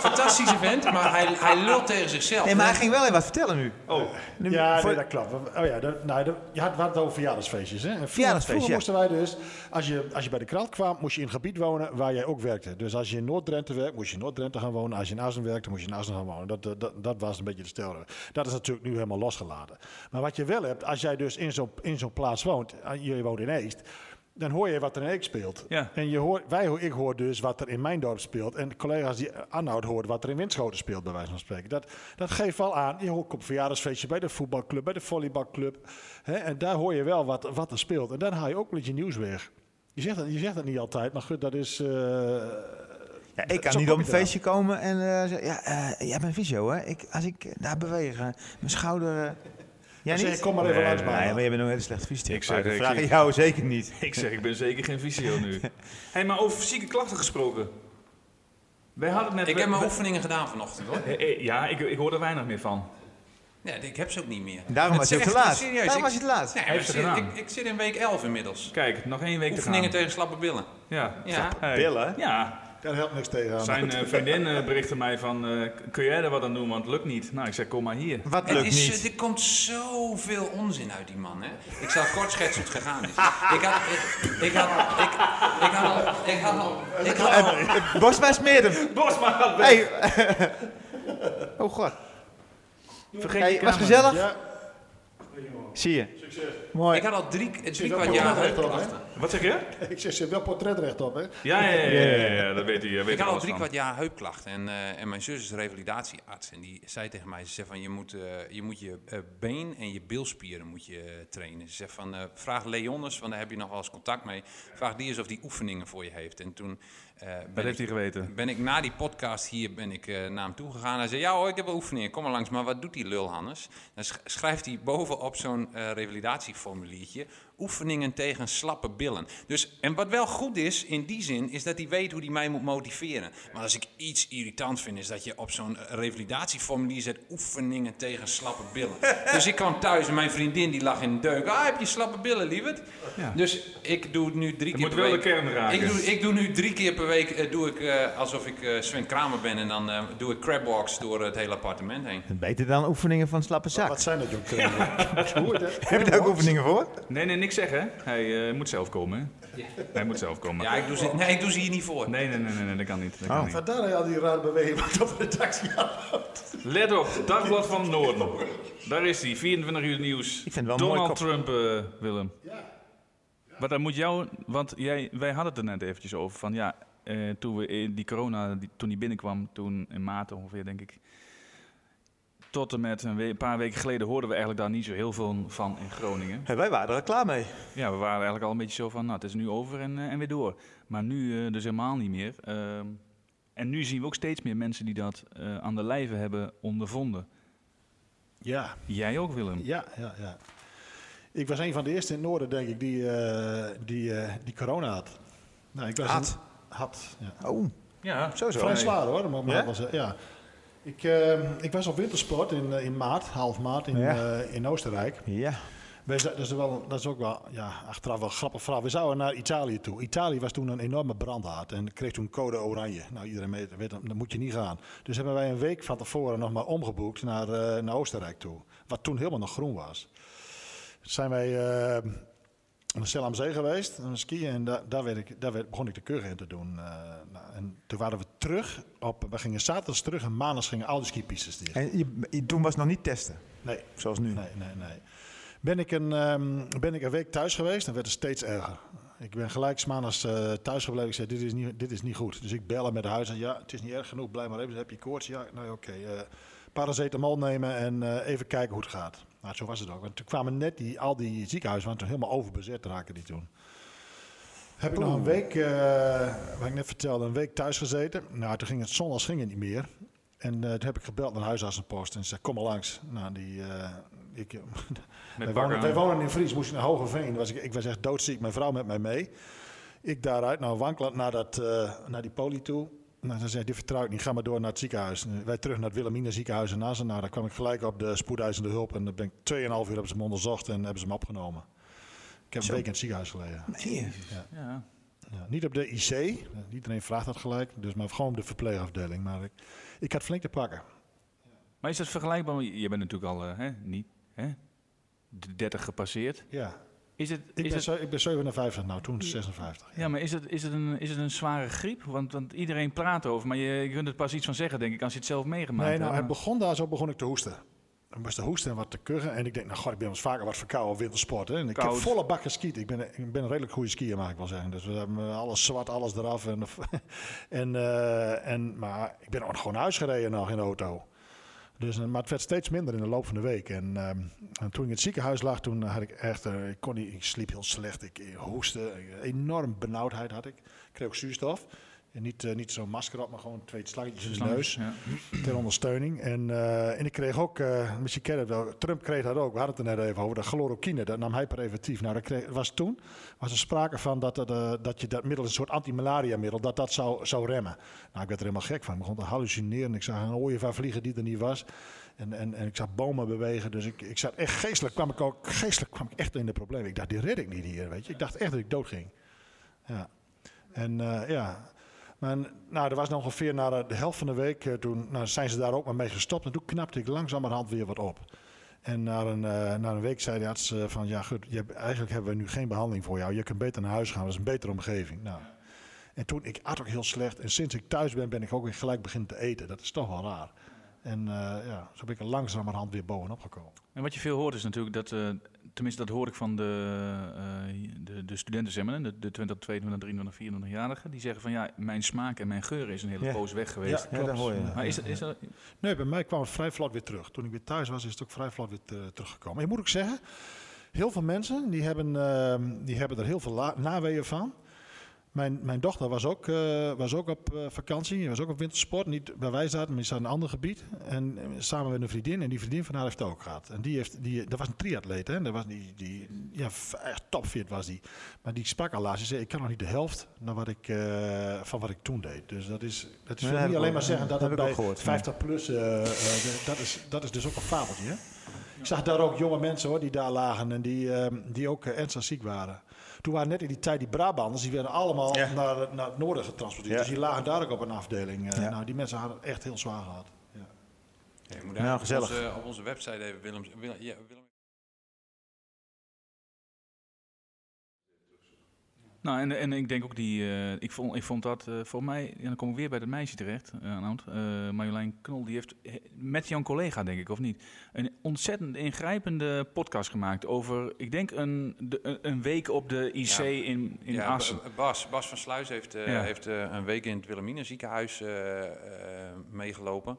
Speaker 7: Fantastische vent, maar hij, hij lult tegen zichzelf.
Speaker 4: Nee, maar hij ging wel even wat vertellen nu.
Speaker 3: Oh,
Speaker 4: Nu-
Speaker 8: Ja,
Speaker 4: voor-
Speaker 8: nee, dat klopt. Oh ja, dat, nou, dat, je had het over verjaardagsfeestjes. Hè? En vroeger, vroeger
Speaker 4: ja.
Speaker 8: moesten wij dus, als je, als je bij de krant kwam, moest je in een gebied wonen waar jij ook werkte. Dus als je in Noord-Drenthe werkt, moest je in Noord-Drenthe gaan wonen. Als je in Assen werkte, moest je in Assen gaan wonen. Dat, dat, dat, was een beetje de stel. Dat is natuurlijk nu helemaal losgelaten. Maar wat je wel hebt, als jij dus in zo'n in zo'n plaats woont, ah, je woont in Eest, dan hoor je wat er in Eek speelt.
Speaker 3: Ja.
Speaker 8: En je hoort, wij, ik hoor dus wat er in mijn dorp speelt. En collega's die Arnoud hoort wat er in Winschoten speelt, bij wijze van spreken. Dat, dat geeft wel aan. Je hoort op een verjaardagsfeestje bij de voetbalclub, bij de volleybalclub. Hè, en daar hoor je wel wat, wat er speelt. En dan haal je ook met je nieuws weg. Je zegt, dat, je zegt dat niet altijd, maar goed, dat is... eh,
Speaker 4: Ja, ik kan
Speaker 8: Zo
Speaker 4: niet op een feestje komen en eh, zeggen, ja, eh, jij bent fysio, hè? Ik, als ik daar beweeg, mijn schouder...
Speaker 8: dan zeg je, kom maar even
Speaker 3: Nee,
Speaker 8: langs
Speaker 3: nee.
Speaker 4: Nee, maar je bent nog een hele slechte
Speaker 3: Ik zeg,
Speaker 4: vraag ik jou zeker niet.
Speaker 3: ik zeg, ik ben zeker geen visio nu. hey, maar over fysieke klachten gesproken. Wij hadden het net...
Speaker 7: Ik heb mijn
Speaker 3: we-
Speaker 7: oefeningen gedaan vanochtend hoor.
Speaker 3: Eh, eh, Ja, ik, ik hoor er weinig meer van.
Speaker 7: Ja, ik heb ze ook niet meer.
Speaker 4: Daarom was je ook te laat.
Speaker 7: Serieus,
Speaker 4: Daarom
Speaker 7: ik-
Speaker 4: was je te laat.
Speaker 7: Nee,
Speaker 3: heeft
Speaker 7: ik, ik zit in week 11 inmiddels.
Speaker 3: Kijk, nog één week
Speaker 7: Oefeningen
Speaker 3: te gaan.
Speaker 7: tegen slappe billen.
Speaker 3: Ja.
Speaker 7: Ja.
Speaker 4: Billen?
Speaker 3: Ja.
Speaker 8: Daar helpt niks tegen aan.
Speaker 3: Zijn eh, vriendin eh, berichtte mij van, eh, kun jij er wat aan doen, want het lukt niet. Nou, ik zeg, kom maar hier.
Speaker 4: Wat
Speaker 7: Het
Speaker 4: lukt
Speaker 7: is,
Speaker 4: niet?
Speaker 7: Er komt zoveel onzin uit die man, hè? Ik zal kort schetsen hoe het gegaan is. Ik had, ik, ik had, ik, ik had al, ik had al, ik had al,
Speaker 4: Bosma smeert hem.
Speaker 3: Bosma,
Speaker 4: Hey. oh god.
Speaker 3: vergeet
Speaker 4: Hey, was gezellig?
Speaker 8: Ja,
Speaker 4: Zie je. Mooi.
Speaker 7: ik had al drie, drie kwart jaar.
Speaker 3: Wat zeg je?
Speaker 8: ik zeg, ze wel portretrecht op, hè?
Speaker 3: Ja, ja, ja, ja, ja, ja, dat weet hij. Weet
Speaker 7: Ik had al drie
Speaker 3: van.
Speaker 7: kwart jaar heupklachten en, eh, en mijn zus is revalidatiearts en die zei tegen mij, ze zei van je moet eh, je, moet je eh, been en je bilspieren moet je trainen. Ze zegt van eh, vraag Leonis, want daar heb je nog wel eens contact mee, vraag die eens of die oefeningen voor je heeft. En toen
Speaker 3: Dat
Speaker 7: ben,
Speaker 3: heeft
Speaker 7: ik,
Speaker 3: hij geweten.
Speaker 7: ben ik na die podcast hier ben ik, eh, naar hem toe gegaan. Hij zei ja hoor, ik heb wel oefeningen, kom maar langs. Maar wat doet die lul Hannes? Dan sch- schrijft hij bovenop zo'n eh, revalidatieformuliertje oefeningen tegen slappe billen. Dus, en wat wel goed is in die zin, is dat hij weet hoe hij mij moet motiveren. Maar als ik iets irritant vind, is dat je op zo'n revalidatieformulier zet oefeningen tegen slappe billen. dus ik kwam thuis en mijn vriendin die lag in de deuk. Ah, heb je slappe billen, lieverd?
Speaker 3: Ja.
Speaker 7: Dus ik doe het nu drie keer
Speaker 3: moet
Speaker 7: per
Speaker 3: wel
Speaker 7: week.
Speaker 3: de kern raken.
Speaker 7: Ik doe, ik doe nu drie keer per week eh, doe ik, eh, alsof ik eh, Sven Kramer ben en dan eh, doe ik crabwalks door het hele appartement heen.
Speaker 4: Beter dan oefeningen van slappe zak.
Speaker 8: Wat zijn dat, jong? Hoe heet dat?
Speaker 4: Heb je daar ook oefeningen voor?
Speaker 3: Nee, nee, niks zeggen. Hij eh, moet zelf komen. hè. Hij moet zelf komen.
Speaker 7: Ja, ik doe ze, nee, ik doe ze hier niet voor.
Speaker 3: Nee, nee, nee, nee, nee, dat kan niet. Dat kan
Speaker 4: Oh.
Speaker 3: niet.
Speaker 8: Vandaar dat je al die rare bewegingen maakt op de redactie houdt.
Speaker 3: Let op, Dagblad van Noorden. Daar is hij, 24 uur nieuws.
Speaker 4: Ik vind het wel
Speaker 3: Donald
Speaker 4: kop.
Speaker 3: Trump, eh, Willem. Wat dan moet jou, want jij, wij hadden het er net eventjes over van ja, eh, toen we in die corona, die, toen die binnenkwam, toen in maart ongeveer denk ik. Tot en met een, we- paar weken geleden hoorden we eigenlijk daar niet zo heel veel van in Groningen.
Speaker 4: Hey, wij waren er klaar mee.
Speaker 3: Ja, we waren eigenlijk al een beetje zo van, nou, het is nu over en, eh, en weer door. Maar nu eh, dus helemaal niet meer. Ehm, en nu zien we ook steeds meer mensen die dat eh, aan de lijve hebben ondervonden.
Speaker 8: Ja,
Speaker 3: Jij ook, Willem?
Speaker 8: ja, ja, ja. Ik was een van de eerste in het noorden, denk ik, die, eh, die, eh, die corona had. Nou, ik was
Speaker 4: Had?
Speaker 8: een- had, ja.
Speaker 4: Oh,
Speaker 3: Ja,
Speaker 4: zo zo.
Speaker 8: Vrij zwaar hoor, maar, maar
Speaker 4: Ja?
Speaker 8: was, ja. Ik, eh, ik was op wintersport in, eh, in maart, half maart, in,
Speaker 4: Ja.
Speaker 8: eh, in Oostenrijk.
Speaker 4: Ja.
Speaker 8: Wij dat, is wel, dat is ook wel, ja, achteraf wel grappig verhaal. We zouden naar Italië toe. Italië was toen een enorme brandhaard en kreeg toen code oranje. Nou, iedereen weet, dat moet je niet gaan. Dus hebben wij een week van tevoren nog maar omgeboekt naar, eh, naar Oostenrijk toe. Wat toen helemaal nog groen was. Zijn wij eh naar Sel am Zee geweest, aan skiën. En daar, daar, werd ik, daar werd, begon ik de keuken in te doen. eh, nou, en toen waren we terug. Op, we gingen zaterdags terug en maandags gingen al die skipistes dicht.
Speaker 4: En je, toen was het nog niet testen,
Speaker 8: Nee,
Speaker 4: zoals nu.
Speaker 8: Nee, nee, nee. Ben ik, een, ehm, ben ik een week thuis geweest en werd het steeds erger. Ik ben gelijk maandags eh, thuis gebleven. Ik zei, dit is, niet, dit is niet goed. Dus ik bellen met de huis en ja, het is niet erg genoeg. Blijf maar even. Heb je koorts? Ja, nou oké. eh, paracetamol nemen en even kijken hoe het gaat. Nou, zo was het ook. Want toen kwamen net die, al die ziekenhuizen, waren toen helemaal overbezet raken die toen. Heb ik nog een week, eh, wat ik net vertelde, een week thuis gezeten. Nou, toen ging het zondags ging het niet meer. En eh, toen heb ik gebeld naar huisartsenpost en ze zei, kom maar langs. Nou, die, eh, ik, wij, wonen, wij wonen in Fries, moest ik naar Hogeveen. Was ik, ik was echt doodziek, mijn vrouw met mij mee. Ik daaruit, nou wankelen naar, dat, eh, naar die poli toe. Nou, ze zei, dit vertrouw ik niet, ga maar door naar het ziekenhuis. En wij terug naar het Wilhelmina ziekenhuis in. Nou, daar kwam ik gelijk op de spoedeisende hulp. En dan ben ik 2,5 uur hebben ze onderzocht en hebben ze me opgenomen. Ik heb een week in het ziekenhuis gelegen.
Speaker 4: Nee.
Speaker 3: Ja.
Speaker 8: Ja, niet op de IC, iedereen vraagt dat gelijk, dus maar gewoon op de verpleegafdeling. Maar ik, ik had flink te pakken.
Speaker 3: Maar is dat vergelijkbaar? Je bent natuurlijk al eh, hè, niet hè, de 30 gepasseerd.
Speaker 8: Ja,
Speaker 3: Is het,
Speaker 8: ik,
Speaker 3: is
Speaker 8: ben,
Speaker 3: het,
Speaker 8: zo- ik ben 57 nou, toen 56.
Speaker 3: ja, maar is het, is, het een, is het een zware griep? Want, want iedereen praat over, maar je, je kunt er pas iets van zeggen, denk ik, als je het zelf meegemaakt
Speaker 8: Nee, nou,
Speaker 3: hebt.
Speaker 8: het begon daar, zo begon ik te hoesten. Ik moest te hoesten en wat te kuchen. En ik denk, nou god, ik ben eens vaker wat verkouden op wintersport. Hè. En ik
Speaker 3: Koud.
Speaker 8: heb volle bak geskiet. Ik ben, ik ben een redelijk goede skier, mag ik wel zeggen. Dus we hebben alles zwart, alles eraf. En, en, eh, en, maar ik ben ook gewoon naar huis gereden nog in de auto. Dus, eh, maar het werd steeds minder in de loop van de week. En, ehm, en toen ik in het ziekenhuis lag, toen had ik echt, eh, ik, kon niet, ik sliep heel slecht. Ik, hoestte, ik- enorm benauwdheid had ik. Ik kreeg ook zuurstof. En niet, eh, niet zo'n masker op, maar gewoon twee slangetjes in de neus
Speaker 3: Ja.
Speaker 8: ter ondersteuning. En, eh, en ik kreeg ook, eh misschien ken wel, Trump kreeg dat ook. We hadden het er net even over, de chloroquine, dat nam hij preventief. Nou, dat kreeg, was toen was er sprake van dat, dat, dat je dat middel, een soort antimalariamiddel, dat dat zou, zou remmen. Nou, ik werd er helemaal gek van. Ik begon te hallucineren. Ik zag een ooievaar vliegen die er niet was. En, en, en ik zag bomen bewegen. Dus ik, ik zat echt geestelijk, kwam ik ook, geestelijk kwam ik echt in de problemen. Ik dacht, die red ik niet hier, weet je. Ik dacht echt dat ik dood ging. Ja. En ja, maar nou, er was nog ongeveer na de, helft van de week, eh, toen nou, zijn ze daar ook maar mee gestopt. En toen knapte ik langzamerhand weer wat op. En na een, na een week zei de arts eh, van, ja goed, je eigenlijk hebben we nu geen behandeling voor jou. Je kunt beter naar huis gaan, dat is een betere omgeving. Nou, en toen, ik at ook heel slecht. En sinds ik thuis ben, ben ik ook weer gelijk beginnen te eten. Dat is toch wel raar. En eh, ja, zo ben ik er langzamerhand weer bovenop gekomen.
Speaker 3: En wat je veel hoort is natuurlijk dat, eh, tenminste dat hoor ik van de, eh de, de studenten, zeg maar, de, de 20, 22, 23, 24-jarigen, die zeggen van ja, mijn smaak en mijn geur is een hele
Speaker 4: Ja.
Speaker 3: poos weg geweest.
Speaker 4: Ja, dat hoor je.
Speaker 3: Maar is dat, is dat,
Speaker 8: Nee, bij mij kwam het vrij vlot weer terug. Toen ik weer thuis was, is het ook vrij vlot weer te- teruggekomen. En moet ik zeggen, heel veel mensen die hebben, ehm, die hebben er heel veel la- naweeën van. Mijn, mijn dochter was ook, eh, was ook op eh, vakantie, was ook op wintersport. Niet waar wij zaten, maar die zat in een ander gebied. En eh, samen met een vriendin, en die vriendin van haar heeft het ook gehad. En die heeft, die, dat was een triatleet, hè. Dat was die, die, ja, echt topfit was die. Maar die sprak al laatst, die zei, ik kan nog niet de helft naar wat ik, van wat ik toen deed. Dus dat is, dat is
Speaker 4: Ja, heb
Speaker 8: niet alleen maar zeggen dat
Speaker 4: heb
Speaker 8: het
Speaker 4: ik ook gehoord, ja.
Speaker 8: 50 plus, de- dat, is, dat is dus ook een fabeltje. Hè? Ik zag daar ook jonge mensen hoor, die daar lagen en die, die ook ernstig ziek waren. Toen waren net in die tijd die Brabanders, die werden allemaal
Speaker 4: Ja.
Speaker 8: naar, naar het noorden getransporteerd.
Speaker 4: Ja.
Speaker 8: Dus die lagen daar ook op een afdeling. Eh,
Speaker 4: Ja.
Speaker 8: Nou, die mensen hadden het echt heel zwaar gehad. Ja.
Speaker 7: Ja, je moet
Speaker 4: Nou, gezellig.
Speaker 7: Op, onze, op onze website even Willem... Willem,
Speaker 3: nou, en, en ik denk ook die, eh, ik, vond, ik vond dat eh, voor mij, en dan kom ik weer bij dat meisje terecht, uh, aan uh, Marjolein Knol, die heeft eh, met jouw collega, denk ik, of niet, een ontzettend ingrijpende podcast gemaakt over, ik denk, een, de, een- week op de IC
Speaker 7: Ja.
Speaker 3: in, in
Speaker 7: ja,
Speaker 3: Assen.
Speaker 7: Ba- Bas, Bas van Sluis heeft, eh,
Speaker 3: Ja.
Speaker 7: heeft eh, een week in het Wilhelmina ziekenhuis eh, eh, meegelopen.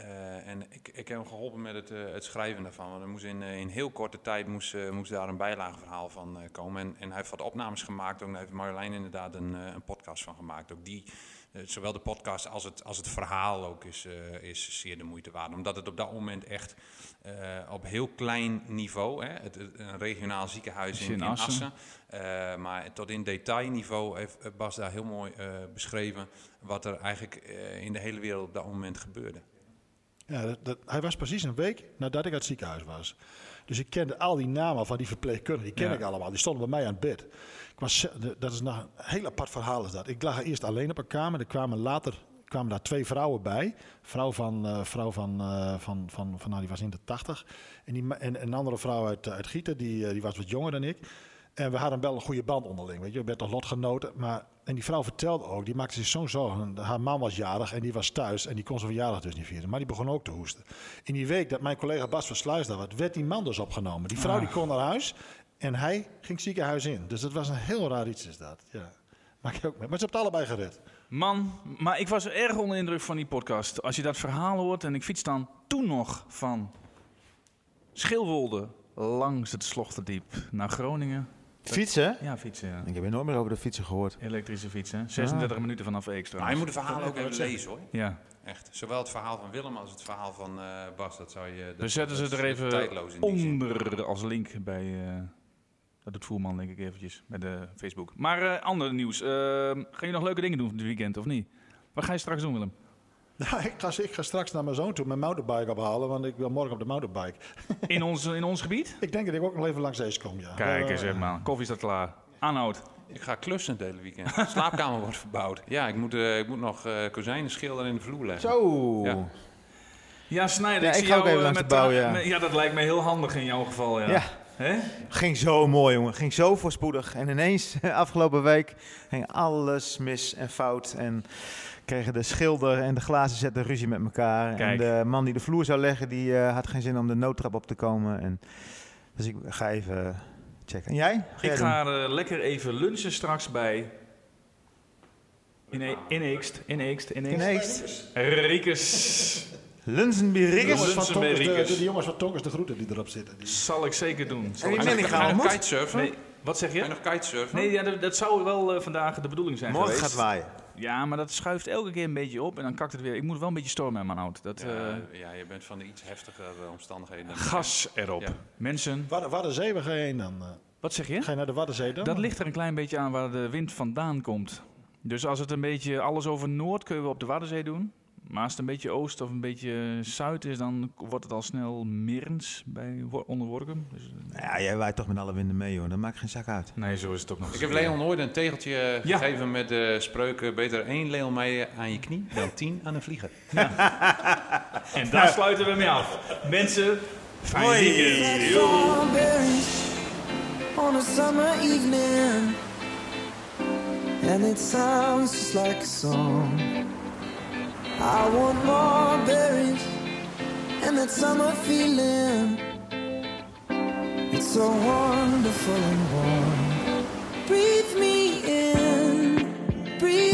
Speaker 7: Eh, en ik, ik heb hem geholpen met het, eh, het schrijven daarvan. Want er moest in, eh, in heel korte tijd moest, moest daar een bijlageverhaal van komen. En, en hij heeft wat opnames gemaakt. Ook, en daar heeft Marjolein inderdaad een, een podcast van gemaakt. Ook die, zowel de podcast als het, als het verhaal ook is, is zeer de moeite waard. Omdat het op dat moment echt op heel klein niveau, hè, het, een regionaal ziekenhuis
Speaker 3: Is
Speaker 7: in,
Speaker 3: Assen.
Speaker 7: Maar tot in detailniveau heeft Bas daar heel mooi beschreven wat er eigenlijk in de hele wereld op dat moment gebeurde.
Speaker 8: Ja, dat, dat- hij was precies een week nadat ik uit het ziekenhuis was. Dus ik kende al die namen van die verpleegkundigen, die ken
Speaker 3: Ja.
Speaker 8: ik allemaal. Die stonden bij mij aan het bed. Ik was, dat is nog een heel apart verhaal is dat. Ik lag eerst alleen op een kamer. Er kwamen later kwamen daar twee vrouwen bij. Vrouw van, eh, vrouw van, eh, van, van, van, nou, die was in de tachtig. En, die, en een andere vrouw uit, eh, uit Gieten, die, die was wat jonger dan ik. En we hadden wel een goede band onderling, weet je. We werden toch lotgenoten. Maar, en die vrouw vertelde ook, die maakte zich zo'n zorgen. Haar man was jarig en die was thuis en die kon zijn verjaardag dus niet vieren. Maar die begon ook te hoesten. In die week dat mijn collega Bas van Sluis daar was, werd die man dus opgenomen. Die vrouw die kon naar huis en hij ging ziekenhuis in. Dus dat was een heel raar iets is dat, ja. Maak je ook mee. Maar ze hebben het allebei gered.
Speaker 3: Man, maar ik was erg onder de indruk van die podcast. Als je dat verhaal hoort en ik fiets dan toen nog van Schilwolde langs het Slochterdiep naar Groningen.
Speaker 4: Fietsen?
Speaker 3: Ja, fietsen. Ja.
Speaker 4: Ik heb nooit meer over de fietsen gehoord.
Speaker 3: Elektrische fietsen. 36 minuten vanaf Eek
Speaker 7: Maar je moet het verhaal ook even lezen hoor.
Speaker 3: Ja.
Speaker 7: Echt. Zowel het verhaal van Willem als het verhaal van eh, Bas. Dat zou je. Dat,
Speaker 3: We zetten
Speaker 7: dat
Speaker 3: ze er even onder als link bij. eh, dat doet Voerman denk ik eventjes bij de Facebook. Maar eh ander nieuws. Eh, ga je nog leuke dingen doen dit weekend of niet? Wat ga je straks doen, Willem?
Speaker 8: Ja, ik, ga, ik ga straks naar mijn zoon toe mijn mountainbike ophalen, want ik wil morgen op de mountainbike.
Speaker 3: In ons, in ons gebied?
Speaker 8: Ik denk dat ik ook nog even langs deze kom, ja.
Speaker 3: Kijk
Speaker 8: Eh,
Speaker 3: eens, hè, man. Koffie staat klaar. Aanhoud.
Speaker 7: Ik ga klussen het hele weekend. De slaapkamer wordt verbouwd. Ja, ik moet, eh, ik moet nog eh kozijnen schilderen in de vloer leggen.
Speaker 4: Zo.
Speaker 7: Ja.
Speaker 3: Ja, Snijder,
Speaker 4: Ja,
Speaker 3: ik
Speaker 4: ik
Speaker 3: zie
Speaker 4: ga ook
Speaker 3: jou
Speaker 4: even
Speaker 3: eh,
Speaker 4: langs
Speaker 3: met
Speaker 4: de bouw,
Speaker 3: tra-
Speaker 4: ja.
Speaker 3: met- ja, dat lijkt me heel handig in jouw geval, ja.
Speaker 4: Ja.
Speaker 3: Hè?
Speaker 4: Ging zo mooi, jongen. Ging zo voorspoedig. En ineens, afgelopen week, ging alles mis en fout. En kregen de schilder en de glazen zetten ruzie met elkaar.
Speaker 3: Kijk.
Speaker 4: En de man die de vloer zou leggen, die eh, had geen zin om de noodtrap op te komen. En, dus ik ga even checken. En jij? jij
Speaker 3: Ik ga eh, lekker even lunchen straks bij... In, in Eekst, in Eekst, in
Speaker 4: In
Speaker 3: Eekst.
Speaker 4: Eekst. Lunzenbierriggers.
Speaker 8: Jongens van Tonkers, de, de, jongens van Tonkers de groeten die erop zitten. Die...
Speaker 3: Zal ik zeker doen. Zal
Speaker 4: En die
Speaker 3: ik-
Speaker 4: gaan
Speaker 7: nog kitesurfen?
Speaker 3: Nee, wat zeg
Speaker 7: je
Speaker 3: je?
Speaker 7: nog kitesurfen?
Speaker 3: Nee, ja, dat, dat zou wel eh, vandaag de bedoeling zijn
Speaker 4: Morgen
Speaker 3: geweest.
Speaker 4: gaat waaien.
Speaker 3: Ja, maar dat schuift elke keer een beetje op en dan kakt het weer. Ik moet wel een beetje stormen in mijn auto. Dat,
Speaker 7: Ja,
Speaker 3: eh,
Speaker 7: ja, je bent van de iets heftigere omstandigheden.
Speaker 3: gas erop.
Speaker 7: Ja.
Speaker 3: Mensen,
Speaker 8: Waddenzee, waar ga je heen dan? eh?
Speaker 3: wat zeg je?
Speaker 8: Ga je naar de Waddenzee dan?
Speaker 3: Dat ligt er een klein beetje aan waar de wind vandaan komt. Dus als het een beetje alles over Noord kun je wel op de Waddenzee doen. Maar als het een beetje oost of een beetje zuid is, dan wordt het al snel Mirns bij onder Workum. Dus, eh,
Speaker 4: Nou Ja, jij waait toch met alle winden mee, joh. Dat maakt geen zak uit.
Speaker 3: nee, zo is het ook nog.
Speaker 7: Ik heb Leon ooit een tegeltje eh,
Speaker 3: Ja.
Speaker 7: gegeven met de spreuken... beter één Leon mee aan je knie dan tien aan een vlieger.
Speaker 3: En daar sluiten we mee af. Mensen, fijn weekend.
Speaker 9: strawberries on a summer evening, and it sounds just like a song. I want more berries and that summer feeling. It's so wonderful and warm. Breathe me in, breathe